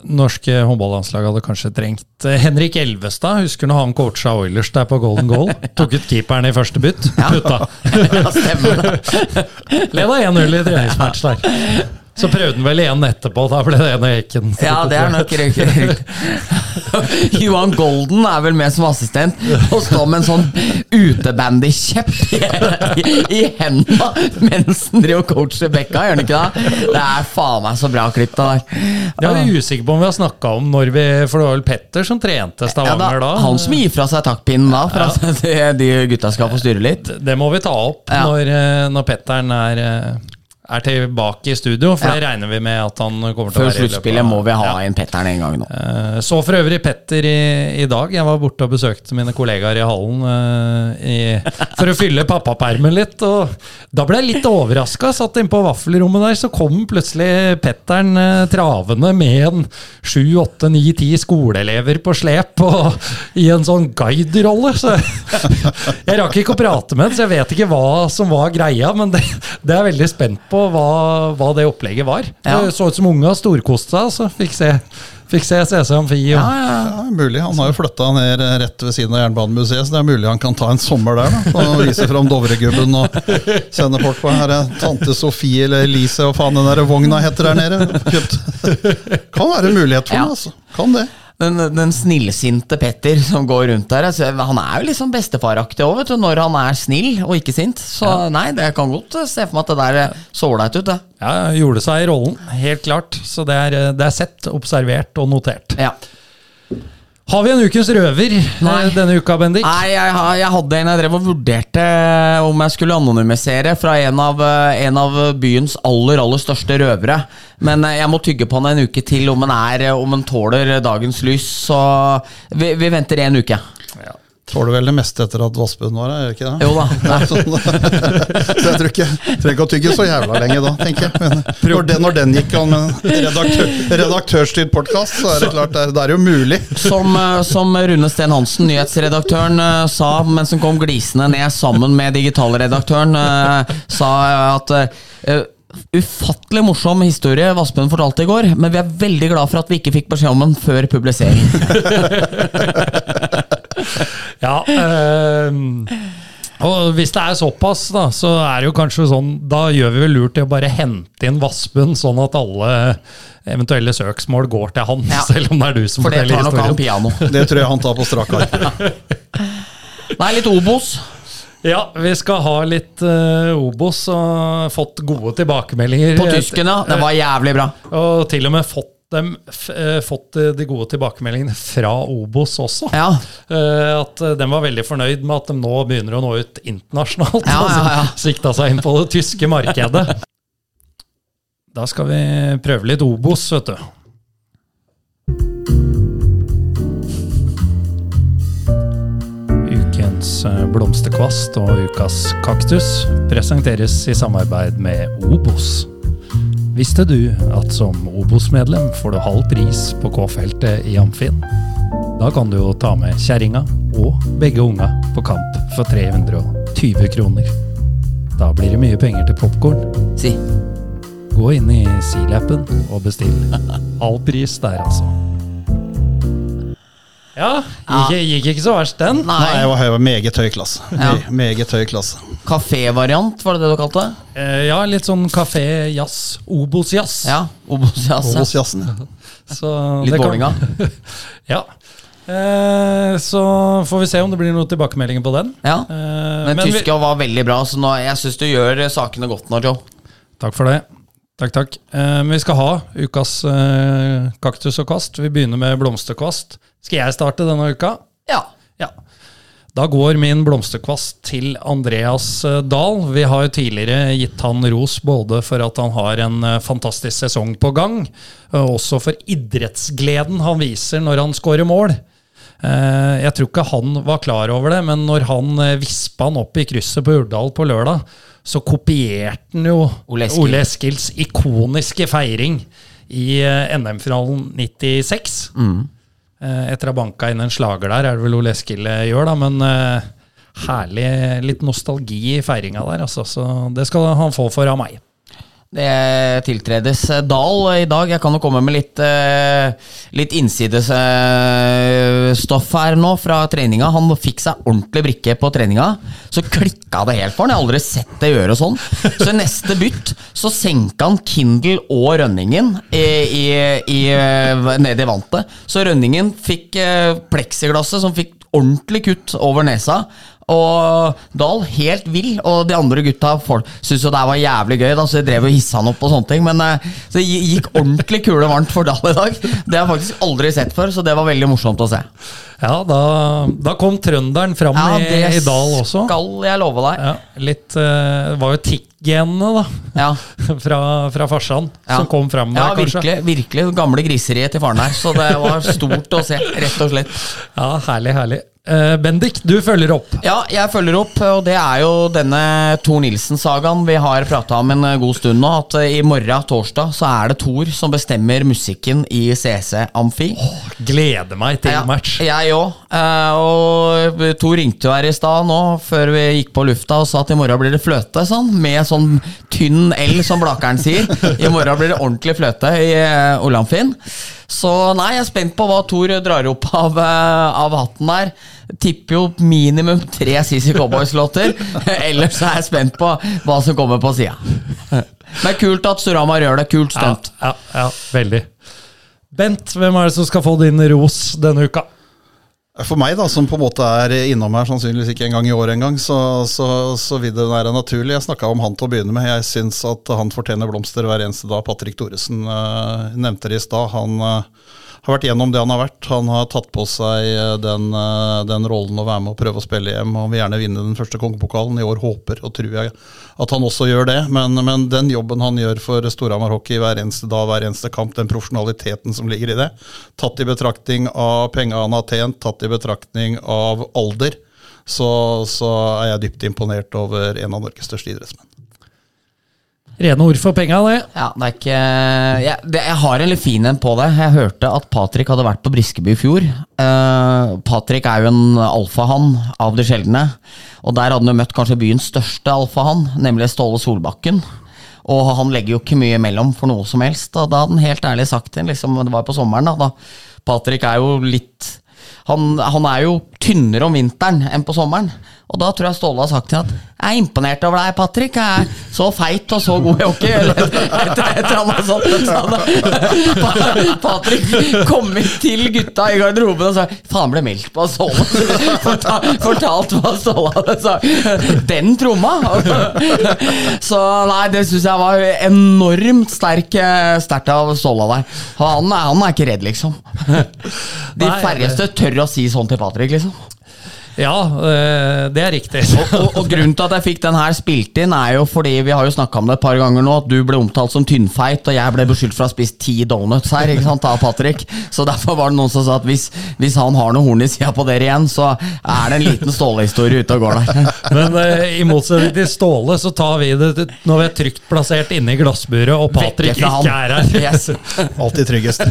[SPEAKER 4] norske håndballandslaget hadde kanskje trengt eh, Henrik Elvestad. Husker når han coacha Oilers der på Golden Goal? *laughs* Tok ut keeperen i første bytt. Putta. *laughs*
[SPEAKER 3] Ja, stemmer det. *laughs*
[SPEAKER 4] Leda 1-0 i treningsmatch der. Så prøvde han vel igjen etterpå. Da ble det en av Eken.
[SPEAKER 3] Ja, det er nok riktig. *laughs* Johan Golden er vel med som assistent og står med en sånn utebandykjepp i, i, i henda mens han driver og coacher Bekka, gjør han ikke det? Det er faen meg så bra klipp, det der.
[SPEAKER 4] Jeg er vi usikre på om vi har snakka om når vi For det var vel Petter som trente
[SPEAKER 3] Ja, da,
[SPEAKER 4] Stavanger
[SPEAKER 3] han som gir fra seg taktpinnen da, for at de, de gutta skal få styre litt.
[SPEAKER 4] Det må vi ta opp
[SPEAKER 3] Ja.
[SPEAKER 4] når, eh, når Petteren er, eh, er tilbake i studio, for
[SPEAKER 3] Ja.
[SPEAKER 4] det regner vi med at han kommer til å være løpet
[SPEAKER 3] sluttspillet må vi ha
[SPEAKER 4] Ja.
[SPEAKER 3] inn Petteren en gang nå.
[SPEAKER 4] Eh, Så for øvrig Petter i, i dag. Jeg var borte og besøkte mine kollegaer i hallen uh, i, for å fylle pappapermen litt. Og da ble jeg litt overraska. Satt inne på vaffelrommet der, så kom plutselig Petteren uh, travende med en sju, åtte, ni, ti skoleelever på slep og i en sånn guide-rolle. Så jeg rakk ikke å prate med ham, så jeg vet ikke hva som var greia. Men det, det er jeg veldig spent på hva, hva det opplegget var.
[SPEAKER 3] Ja.
[SPEAKER 4] Det så ut som unga storkoste seg. Så fikk se, fikk se CC Amfi.
[SPEAKER 3] Ja, ja.
[SPEAKER 5] Ja, mulig. Han har jo flytta ned rett ved siden av Jernbanemuseet, så det er mulig han kan ta en sommer der. da, Og vise fram Dovregubben og sende folk på her er tante Sofie eller Elise, og faen den der vogna heter der nede. Kjøpt. Kan være en mulighet for
[SPEAKER 3] Ja.
[SPEAKER 5] det, altså. Kan det.
[SPEAKER 3] Den, den snillsinte Petter *laughs* som går rundt der. Altså, han er jo sånn bestefaraktig òg, når han er snill og ikke sint. Så nei, det kan godt eh, se for meg at det der eh, så ålreit ut, det.
[SPEAKER 4] Ja, gjorde seg i rollen, helt klart. Så det er, det er sett, observert og notert.
[SPEAKER 3] Ja.
[SPEAKER 4] Har vi en ukens røver
[SPEAKER 3] Nei.
[SPEAKER 4] eh, denne uka, Bendik?
[SPEAKER 3] Nei, jeg, jeg hadde en jeg drev og vurderte om jeg skulle anonymisere fra en av, eh, en av byens aller aller største røvere. Men eh, jeg må tygge på han en uke til om han, er, eh, om han tåler dagens lys. Så vi, vi venter en uke.
[SPEAKER 5] Tåler vel det meste etter at Vassbund var her, gjør ikke det?
[SPEAKER 3] Jo da. *laughs* *laughs*
[SPEAKER 5] Så jeg tror ikke trenger ikke å tygge så jævla lenge da, tenker jeg. Men når den, når den gikk an med redaktør, redaktørstyrt podkast, så er det klart det det er jo mulig.
[SPEAKER 3] Som, eh, som Rune Sten Hansen, nyhetsredaktøren, eh, sa mens han kom glisende ned sammen med digitalredaktøren, eh, sa at Ufattelig morsom historie Vassbøen fortalte i går, men vi er veldig glad for at vi ikke fikk beskjed om den før publisering. *laughs*
[SPEAKER 4] Ja, øh, og hvis det er såpass, da, så er det jo kanskje sånn Da gjør vi vel lurt i å bare hente inn Vassbunn, sånn at alle eventuelle søksmål går til han,
[SPEAKER 3] Ja. *laughs*
[SPEAKER 4] selv om det er du som forteller historien.
[SPEAKER 3] For det tar nok han piano. *laughs*
[SPEAKER 5] Det tror jeg han tar på strak arm. *laughs*
[SPEAKER 3] Nei, litt Obos.
[SPEAKER 4] Ja, vi skal ha litt uh, Obos og fått gode tilbakemeldinger.
[SPEAKER 3] På tysken, ja. Det var jævlig bra.
[SPEAKER 4] Og til og med fått, dem, f eh, fått eh, de gode tilbakemeldingene fra Obos også.
[SPEAKER 3] Ja.
[SPEAKER 4] Eh, at de var veldig fornøyd med at de nå begynner å nå ut internasjonalt.
[SPEAKER 3] Ja, *laughs* ja,
[SPEAKER 4] Sikta seg inn på det tyske markedet. *laughs* Da skal vi prøve litt Obos, vet du. Ukens blomsterkvast og ukas kaktus presenteres i samarbeid med Obos. Visste du at som Obos-medlem får du halv pris på K-feltet i Amfin? Da kan du jo ta med kjerringa og begge unga på kamp for 320 kroner. Da blir det mye penger til popkorn.
[SPEAKER 3] Si.
[SPEAKER 4] Gå inn i Seal-appen og bestill. *laughs* Halv pris der, altså. Ja, gikk, gikk ikke så verst, den.
[SPEAKER 5] Nei,
[SPEAKER 3] Nei.
[SPEAKER 5] jeg var, jeg var meget høy klasse.
[SPEAKER 3] Ja.
[SPEAKER 5] Meget høy klasse.
[SPEAKER 3] Kafévariant, var det det du kalte det?
[SPEAKER 4] Eh, ja, litt sånn kafé-jazz. Obos-jazz.
[SPEAKER 3] Ja. Obos-jazz. ja.
[SPEAKER 5] Obos-jazzen. ja. *laughs*
[SPEAKER 3] Litt
[SPEAKER 4] det. *laughs* Ja. Eh, så får vi se om det blir noen tilbakemeldinger på den.
[SPEAKER 3] Ja.
[SPEAKER 4] Eh,
[SPEAKER 3] Men tyska var veldig bra, så nå, jeg syns du gjør sakene godt nå, Joe.
[SPEAKER 4] Takk for det. Takk, takk. Eh, vi skal ha ukas eh, kaktus og kast. Vi begynner med blomsterkvast. Skal jeg starte denne uka?
[SPEAKER 3] Ja.
[SPEAKER 4] Ja. Da går min blomsterkvast til Andreas eh, Dahl. Vi har jo tidligere gitt han ros både for at han har en eh, fantastisk sesong på gang, og også for idrettsgleden han viser når han skårer mål. Eh, jeg tror ikke han var klar over det, men når han vispa han opp i krysset på Urdal på lørdag, så kopierte han jo
[SPEAKER 3] Ole Eskil.
[SPEAKER 4] Ole Eskils ikoniske feiring i eh, NM-finalen 96. Mm. etter å ha banka inn en slager der, er det vel Ole Eskil eh, gjør, da. Men eh, herlig litt nostalgi i feiringa der, altså. Så det skal han få for av meg.
[SPEAKER 3] Det tiltredes eh, Dahl i dag. Jeg kan jo komme med litt, eh, litt innsidesstoff her nå fra treninga. Han fikk seg ordentlig brikke på treninga. Så klikka det helt for han. Jeg har aldri sett det gjøre sånn. Så i neste bytt så senka han Kindle og Rønningen i, i, i, ned i vantet. Så Rønningen fikk eh, pleksiglasset som fikk ordentlig kutt over nesa. Og Dahl helt vill, og de andre gutta syntes jo det var jævlig gøy, da, så de drev og hissa han opp og sånne ting. Men eh, så det gikk ordentlig kule varmt for Dahl i dag. Det har jeg faktisk aldri sett før, så det var veldig morsomt å se.
[SPEAKER 4] Ja, da, da kom trønderen fram
[SPEAKER 3] Ja,
[SPEAKER 4] i, i Dahl også.
[SPEAKER 3] skal jeg love deg.
[SPEAKER 4] Ja, litt uh, var jo tikk-genene, da.
[SPEAKER 3] Ja, *laughs*
[SPEAKER 4] Fra, fra farsan,
[SPEAKER 3] ja.
[SPEAKER 4] som kom fram
[SPEAKER 3] ja
[SPEAKER 4] der, kanskje.
[SPEAKER 3] virkelig, virkelig gamle griseriet til faren der. Så det var stort å se, rett og slett.
[SPEAKER 4] Ja, herlig, herlig. Eh, Bendik, du følger opp.
[SPEAKER 3] Ja, jeg følger opp, og det er jo denne Thor Nilsen-sagaen vi har prata om en god stund nå. At eh, i morgen, torsdag, så er det Thor som bestemmer musikken i CC Amfi.
[SPEAKER 4] Gleder meg til
[SPEAKER 3] Ja,
[SPEAKER 4] match.
[SPEAKER 3] Jeg òg. og Thor ringte jo her i stad nå, før vi gikk på lufta, og sa at i morgen blir det fløte. Sånn, med sånn tynn L, som Blakeren sier. I morgen blir det ordentlig fløte i uh, Olamfin. Så nei, jeg er spent på hva Thor drar opp av, eh, av hatten der. Tipper jo minimum tre CC Cowboys-låter. *laughs* Ellers er jeg spent på hva som kommer på sida. Men kult at Surama gjør det. Kult
[SPEAKER 4] Ja,
[SPEAKER 3] stunt.
[SPEAKER 4] ja, ja, veldig. Bent, hvem er det som skal få din ros denne uka?
[SPEAKER 5] For meg, da, som på en måte er innom her sannsynligvis ikke en gang i året engang, så, så, så vil det være naturlig. Jeg snakka om han til å begynne med. Jeg syns at han fortjener blomster hver eneste dag. Patrick Thoresen uh, nevnte det i stad. Han eh, har vært gjennom det han har vært. Han har tatt på seg eh, den, eh, den rollen å være med og prøve å spille hjem. Han vil gjerne vinne den første kongepokalen. I år håper og tror jeg at han også gjør det. Men, men den jobben han gjør for Storhamar Hockey hver eneste dag, hver eneste kamp, den profesjonaliteten som ligger i det, tatt i betraktning av penga han har tjent, tatt i betraktning av alder, så, så er jeg dypt imponert over en av Norges største idrettsmenn.
[SPEAKER 4] Rene ord for penga, det.
[SPEAKER 3] Ja, det er ikke jeg, det, jeg har en litt fin en på det. Jeg hørte at Patrick hadde vært på Briskeby i fjor. Uh, Patrick er jo en alfahann av de sjeldne. Og der hadde han jo møtt kanskje byens største alfahann, nemlig Ståle Solbakken. Og han legger jo ikke mye imellom for noe som helst. Og da hadde han helt ærlig sagt det, liksom, det var på sommeren, da. da. Patrick er jo litt han, han er jo tynnere om vinteren enn på sommeren. Og da tror jeg Ståle har sagt til ham at jeg er imponert over deg, Patrick. Jeg er så feit og så god i hockey. Eller et, eller annet sånt. *laughs* Patrick kom til gutta i garderoben og sa faen ble meldt på av Ståle. *laughs* Forta, fortalt hva Ståle hadde sagt. Den tromma! *laughs* Så nei, det syns jeg var enormt sterk, eh, sterkt av Ståle der. Han, han er ikke redd, liksom. De færreste tør å si sånn til Patrick, liksom.
[SPEAKER 4] Ja, eh, det er riktig. *laughs*
[SPEAKER 3] Og, og grunnen til at jeg fikk den her spilt inn, er jo fordi vi har jo snakka om det et par ganger nå, at du ble omtalt som tynnfeit, og jeg ble beskyldt for å ha spist ti donuts her, ikke sant, av Patrick. Så derfor var det noen som sa at hvis, hvis han har noe horn i sida på dere igjen, så er det en liten Ståle-historie ute og går der. *laughs*
[SPEAKER 4] Men uh, i motsetning til Ståle, så tar vi det når vi er trygt plassert inne i glassburet, og Patrick ikke er her.
[SPEAKER 3] Yes. *laughs*
[SPEAKER 5] Alltid tryggest.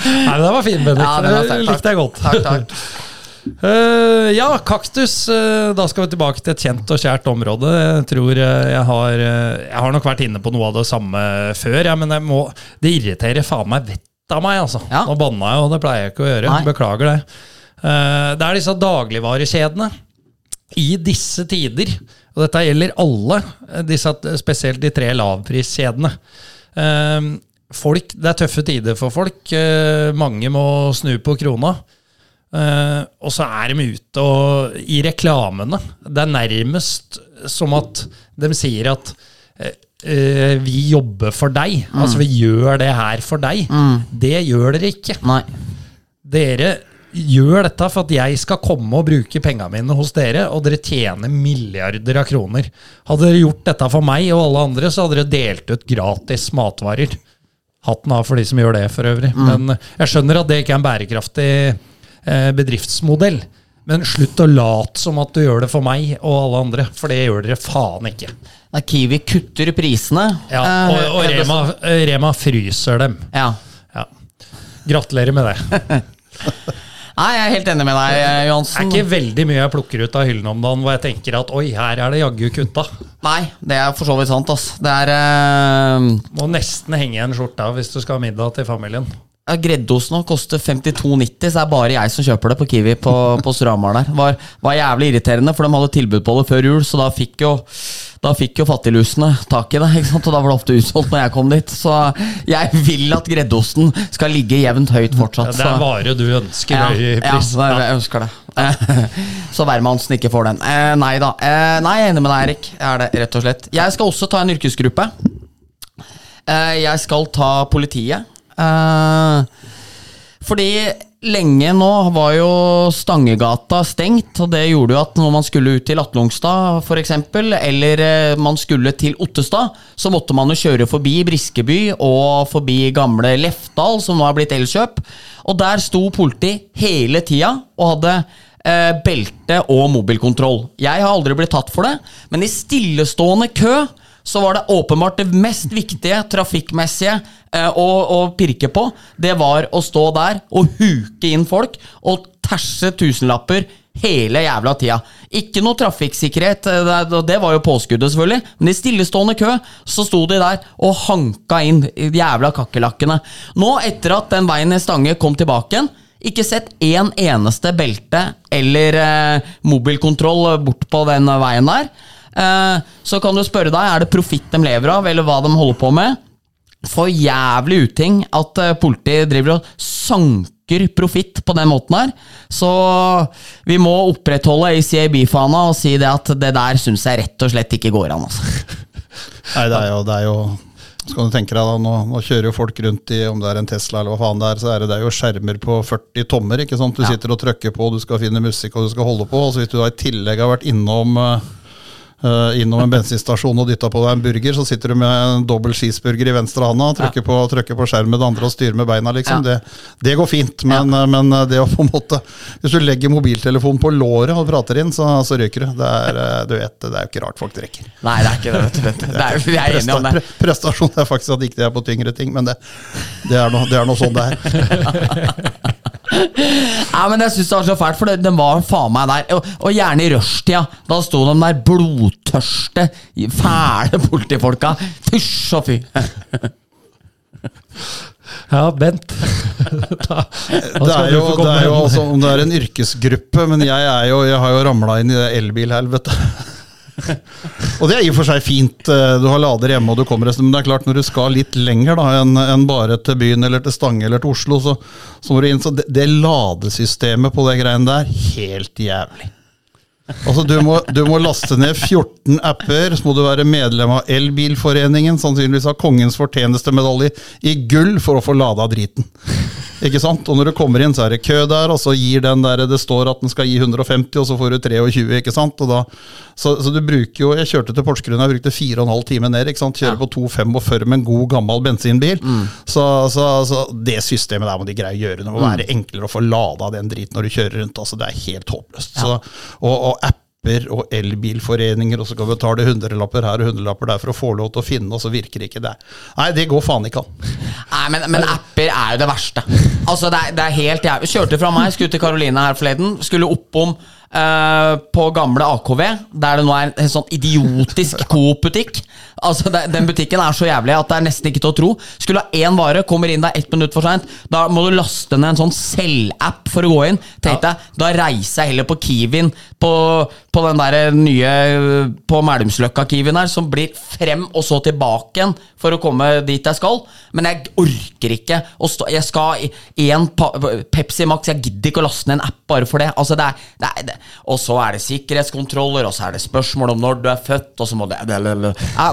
[SPEAKER 4] Nei, men det var fin, Bendik.
[SPEAKER 3] Ja, den var
[SPEAKER 4] det likte jeg godt.
[SPEAKER 3] Takk, takk.
[SPEAKER 4] Eh, ja, kaktus. Uh, da skal vi tilbake til et kjent og kjært område. Jeg tror uh, jeg har Jeg har nok vært inne på noe av det samme før, ja, men må, det irriterer faen meg vettet av meg. altså.
[SPEAKER 3] Ja.
[SPEAKER 4] Nå banna jeg, og det pleier jeg ikke å gjøre.
[SPEAKER 3] Nei.
[SPEAKER 4] Beklager det. Det er disse dagligvarekjedene i disse tider, og dette gjelder alle, disse, spesielt de tre lavpriskjedene. Folk, det er tøffe tider for folk. Mange må snu på krona. Eh, og så er de ute og i reklamene. Det er nærmest som at de sier at eh, vi jobber for deg. Altså vi gjør det her for deg. Det gjør dere ikke.
[SPEAKER 3] Nei.
[SPEAKER 4] Dere gjør dette for at jeg skal komme og bruke pengene mine hos dere, og dere tjener milliarder av kroner. Hadde dere gjort dette for meg og alle andre, så hadde dere delt ut gratis matvarer. Hatten av for de som gjør det, for øvrig. Men jeg skjønner at det ikke er en bærekraftig bedriftsmodell. Men slutt å late som at du gjør det for meg og alle andre, for det gjør dere faen ikke.
[SPEAKER 3] Nei, Kiwi kutter prisene.
[SPEAKER 4] Ja,
[SPEAKER 3] Eh,
[SPEAKER 4] og og Rema, eh, Rema fryser dem.
[SPEAKER 3] Ja.
[SPEAKER 4] Ja. Gratulerer med det. *laughs*
[SPEAKER 3] Nei, jeg er helt enig med deg, Johansen.
[SPEAKER 4] Det er ikke veldig mye jeg plukker ut av hyllene om dagen hvor jeg tenker at oi, her er det jaggu kutta.
[SPEAKER 3] Nei, det er for så vidt sant, ass. Det er uh...
[SPEAKER 4] Må nesten henge igjen skjorta hvis du skal ha middag til familien.
[SPEAKER 3] Ja, Greddosen nå koster 52,90, så det er bare jeg som kjøper det på Kiwi på, på Storhamar der. Var, var jævlig irriterende, for de hadde tilbud på det før jul, så da fikk jo da fikk jo fattiglusene tak i det, *laughs* ikke sant? og da var det ofte utsolgt når jeg kom dit. Så jeg vil at greddosten skal ligge jevnt høyt
[SPEAKER 4] Ja,
[SPEAKER 3] fortsatt.
[SPEAKER 4] det er
[SPEAKER 3] varer
[SPEAKER 4] vare du ønsker
[SPEAKER 3] Ja,
[SPEAKER 4] høy pris.
[SPEAKER 3] Ja, jeg, ønsker det. *laughs* Så hvermannsen ikke får den. Eh, nei da. Eh, nei, jeg er enig med deg, Erik. Jeg er det, rett og slett. Jeg skal også ta en yrkesgruppe. Eh, jeg skal ta politiet. Eh, fordi lenge nå var jo Stangegata stengt, og det gjorde jo at når man skulle ut til Atlungstad f.eks., eller eh, man skulle til Ottestad, så måtte man jo kjøre forbi Briskeby og forbi gamle Lefdal, som nå er blitt Elkjøp. Og der sto politiet hele tida og hadde eh, belte og mobilkontroll. Jeg har aldri blitt tatt for det, men i stillestående kø så var det åpenbart det mest viktige trafikkmessige eh, å, å pirke på. Det var å stå der og huke inn folk og terse tusenlapper hele jævla tida. Ikke noe trafikksikkerhet, eh, det, det var jo påskuddet, selvfølgelig. Men i stillestående kø så sto de der og hanka inn de jævla kakerlakkene. Nå, etter at den veien i Stange kom tilbake igjen, ikke sett én eneste belte eller eh, mobilkontroll bort på den veien der. Eh, så kan du spørre deg, er det profitt de lever av, eller hva de holder på med? For jævlig uting at eh, politiet driver og sanker profitt på den måten her. Så vi må opprettholde ACAB-fana og si det at det der syns jeg rett og slett ikke går an. Altså. *laughs*
[SPEAKER 5] Nei, det er jo, det er jo så kan du tenke deg da, nå, nå kjører jo folk rundt i om det er en Tesla eller hva faen det er, så er det, det er jo skjermer på 40 tommer. ikke sant? Du
[SPEAKER 3] Ja.
[SPEAKER 5] sitter og trykker på, du skal finne musikk og du skal holde på. og så Hvis du da i tillegg har vært innom eh, eh, innom en bensinstasjon og dytta på deg en burger, så sitter du med en dobbel cheeseburger i venstre handa, trykker, på, trykker på skjermen det andre og styrer med beina, liksom.
[SPEAKER 3] Ja.
[SPEAKER 5] Det, det går fint, men, ja. men det å på en måte Hvis du legger mobiltelefonen på låret og prater inn, så, så ryker du. Det er, eh, du vet, det er jo ikke rart folk drikker.
[SPEAKER 3] Nei, det er ikke det. vet du, vet *laughs* du. Det er, vi er enige om det.
[SPEAKER 5] Prestasjon er faktisk at ikke det er på tyngre ting, men det, det, er, noe, det er noe sånn det er. *laughs* *laughs*
[SPEAKER 3] Ja, men jeg synes det var så fælt, for det- den var faen meg der. Og, og gjerne i rushtida. Da sto de der blodtørste, fæle politifolka. Fysj og fy. *laughs*
[SPEAKER 4] Ja, Bent. *laughs* da,
[SPEAKER 5] Det er jo, det er jo
[SPEAKER 4] med.
[SPEAKER 5] altså, om det er en yrkesgruppe, men jeg, er jo, jeg har jo ramla inn i det elbilhelvetet. Og det er i og for seg fint. eh, Du har lader hjemme og du kommer men det er klart når du skal litt lenger da, enn en bare til byen eller til Stange eller til Oslo, så, så må du inn. Så det, det ladesystemet på det greiene der, helt jævlig. Altså du må, du må laste ned 14 apper, så må du være medlem av Elbilforeningen, sannsynligvis ha Kongens fortjenestemedalje i gull for å få lada driten. Ikke sant? Og når du kommer inn, så er det kø der, og så gir den der det står at den skal gi 150, og så får du 23, ikke sant? Og da, så, så du bruker jo Jeg kjørte til Porsgrunn, jeg brukte 4,5 timer ned, ikke sant? Kjører på 2,45 med en god, gammel bensinbil. Så, så, så det systemet der må de greie å gjøre. Det må være enklere å få lada den driten når du kjører rundt. altså Det er helt håpløst. Så, og, og apper og elbilforeninger, og så skal vi betale hundrelapper her og hundrelapper der for å få lov til å finne, og så virker ikke det. Nei, det går faen ikke an.
[SPEAKER 3] Nei, men, men apper er jo det verste. Altså, det er, det er helt jævlig. Kjørte fra meg, skulle til Karoline her forleden. Skulle oppom eh, på gamle AKV, der det nå er en sånn idiotisk *laughs* Coop-butikk. Altså, det, Den butikken er så jævlig at det er nesten ikke til å tro. Skulle ha én vare, kommer inn der ett minutt for seint. Da må du laste ned en sånn selvapp for å gå inn. Tenk deg, Da reiser jeg heller på Kiwien, på, på den der nye På Melumsløkka-Kiwien her, som blir frem og så tilbake igjen for å komme dit jeg skal. Men jeg orker ikke å stå Jeg skal i én Pepsi Max, jeg gidder ikke å laste ned en app bare for det. Altså, det er, det er, det, Og så er det sikkerhetskontroller, og så er det spørsmål om når du er født, og så må det ja,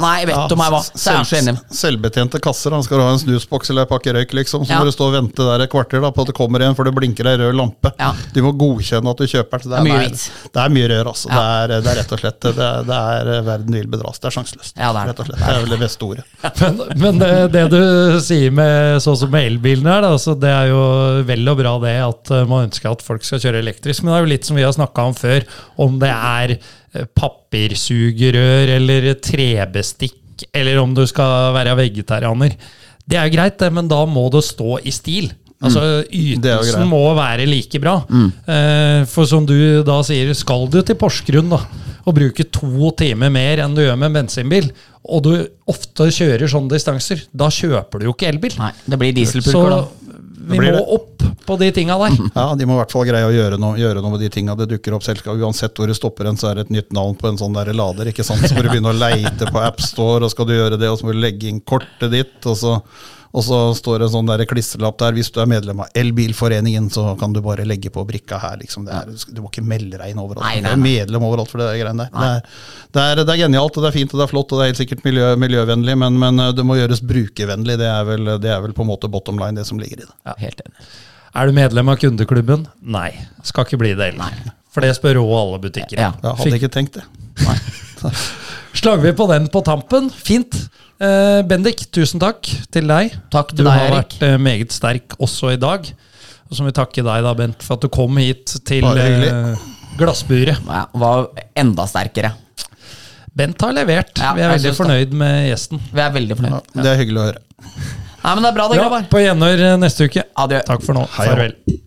[SPEAKER 3] Nei, vet ja, om jeg var Så er jeg så enig.
[SPEAKER 5] Selvbetjente kasser. Han skal du ha en snusboks eller en pakke røyk, liksom. Så
[SPEAKER 3] Ja.
[SPEAKER 5] må du stå og vente der et kvarter da, på at det kommer en, for det blinker ei rød lampe.
[SPEAKER 3] Ja.
[SPEAKER 5] Du må godkjenne at du kjøper den.
[SPEAKER 3] Det er
[SPEAKER 5] det, det er mye rør, altså. Det, er, det er rett og slett det er, det er eh, Verden vil bedras. Det er sjanseløst.
[SPEAKER 3] Ja, det er.
[SPEAKER 5] Rett og slett. Det er vel det beste ordet.
[SPEAKER 4] Men, men det, det du sier med sånn som med elbilene her, altså det er jo vel og bra det at eh, man ønsker at folk skal kjøre elektrisk, men det er jo litt som vi har snakka om før, om det er eh, papirsugerør eller trebestikk, eller om du skal være vegetarianer. Det er jo greit, det, men da må det stå i stil. Altså
[SPEAKER 5] Mm.
[SPEAKER 4] Ytelsen må være like bra. Eh, for som du da sier, skal du til Porsgrunn da, og bruke to timer mer enn du gjør med en bensinbil, og du ofte kjører sånne distanser, da kjøper du jo ikke elbil.
[SPEAKER 3] Nei, det blir
[SPEAKER 4] Så
[SPEAKER 3] dieselpulker, da.
[SPEAKER 4] vi
[SPEAKER 5] blir
[SPEAKER 4] må
[SPEAKER 5] det.
[SPEAKER 4] opp på de tinga der.
[SPEAKER 5] Ja, De må i hvert fall greie å gjøre noe, gjøre noe med de tinga. Det dukker opp selv. Uansett hvor du stopper en, så er det et nytt navn på en sånn der lader. ikke sant? Så må du begynne å leite på AppStore, og skal du gjøre det, og så må du legge inn kortet ditt. og så... Og så står det en sånn der klistrelapp der. Hvis du er medlem av Elbilforeningen, så kan du bare legge på brikka her. liksom. Det er, du må ikke melde deg inn overalt.
[SPEAKER 3] Nei,
[SPEAKER 5] Du
[SPEAKER 3] nei,
[SPEAKER 5] er
[SPEAKER 3] nei.
[SPEAKER 5] medlem overalt for det der greiene der. Det er, det, er, det er genialt, og det er fint, og det er flott, og det er helt sikkert miljø, miljøvennlig, men, men det må gjøres brukervennlig. Det er, vel, det er vel på en måte bottom line, det som ligger i det.
[SPEAKER 3] Ja, helt enig.
[SPEAKER 4] Er du medlem av kundeklubben? Nei. Skal ikke bli det heller. For det spør òg alle butikker.
[SPEAKER 3] Ja.
[SPEAKER 5] Jeg hadde ikke tenkt det. *laughs*
[SPEAKER 4] Slager vi på den på tampen? Fint. Eh, Bendik, tusen takk til deg.
[SPEAKER 3] Takk til
[SPEAKER 4] du
[SPEAKER 3] deg,
[SPEAKER 4] har vært eh, meget sterk også i dag. Og så må vi takke deg, da, Bent, for at du kom hit til uh, glassburet.
[SPEAKER 3] Ja, var enda sterkere.
[SPEAKER 4] Bent har levert.
[SPEAKER 3] Ja,
[SPEAKER 4] vi er veldig
[SPEAKER 3] fornøyd det.
[SPEAKER 4] med gjesten.
[SPEAKER 3] Vi er veldig fornøyd.
[SPEAKER 5] Det er hyggelig å høre.
[SPEAKER 3] Nei, men det er bra, det,
[SPEAKER 4] Ja, på gjenhør neste uke.
[SPEAKER 3] Adjø.
[SPEAKER 4] Takk for nå.
[SPEAKER 5] Hei, ja.
[SPEAKER 4] Farvel.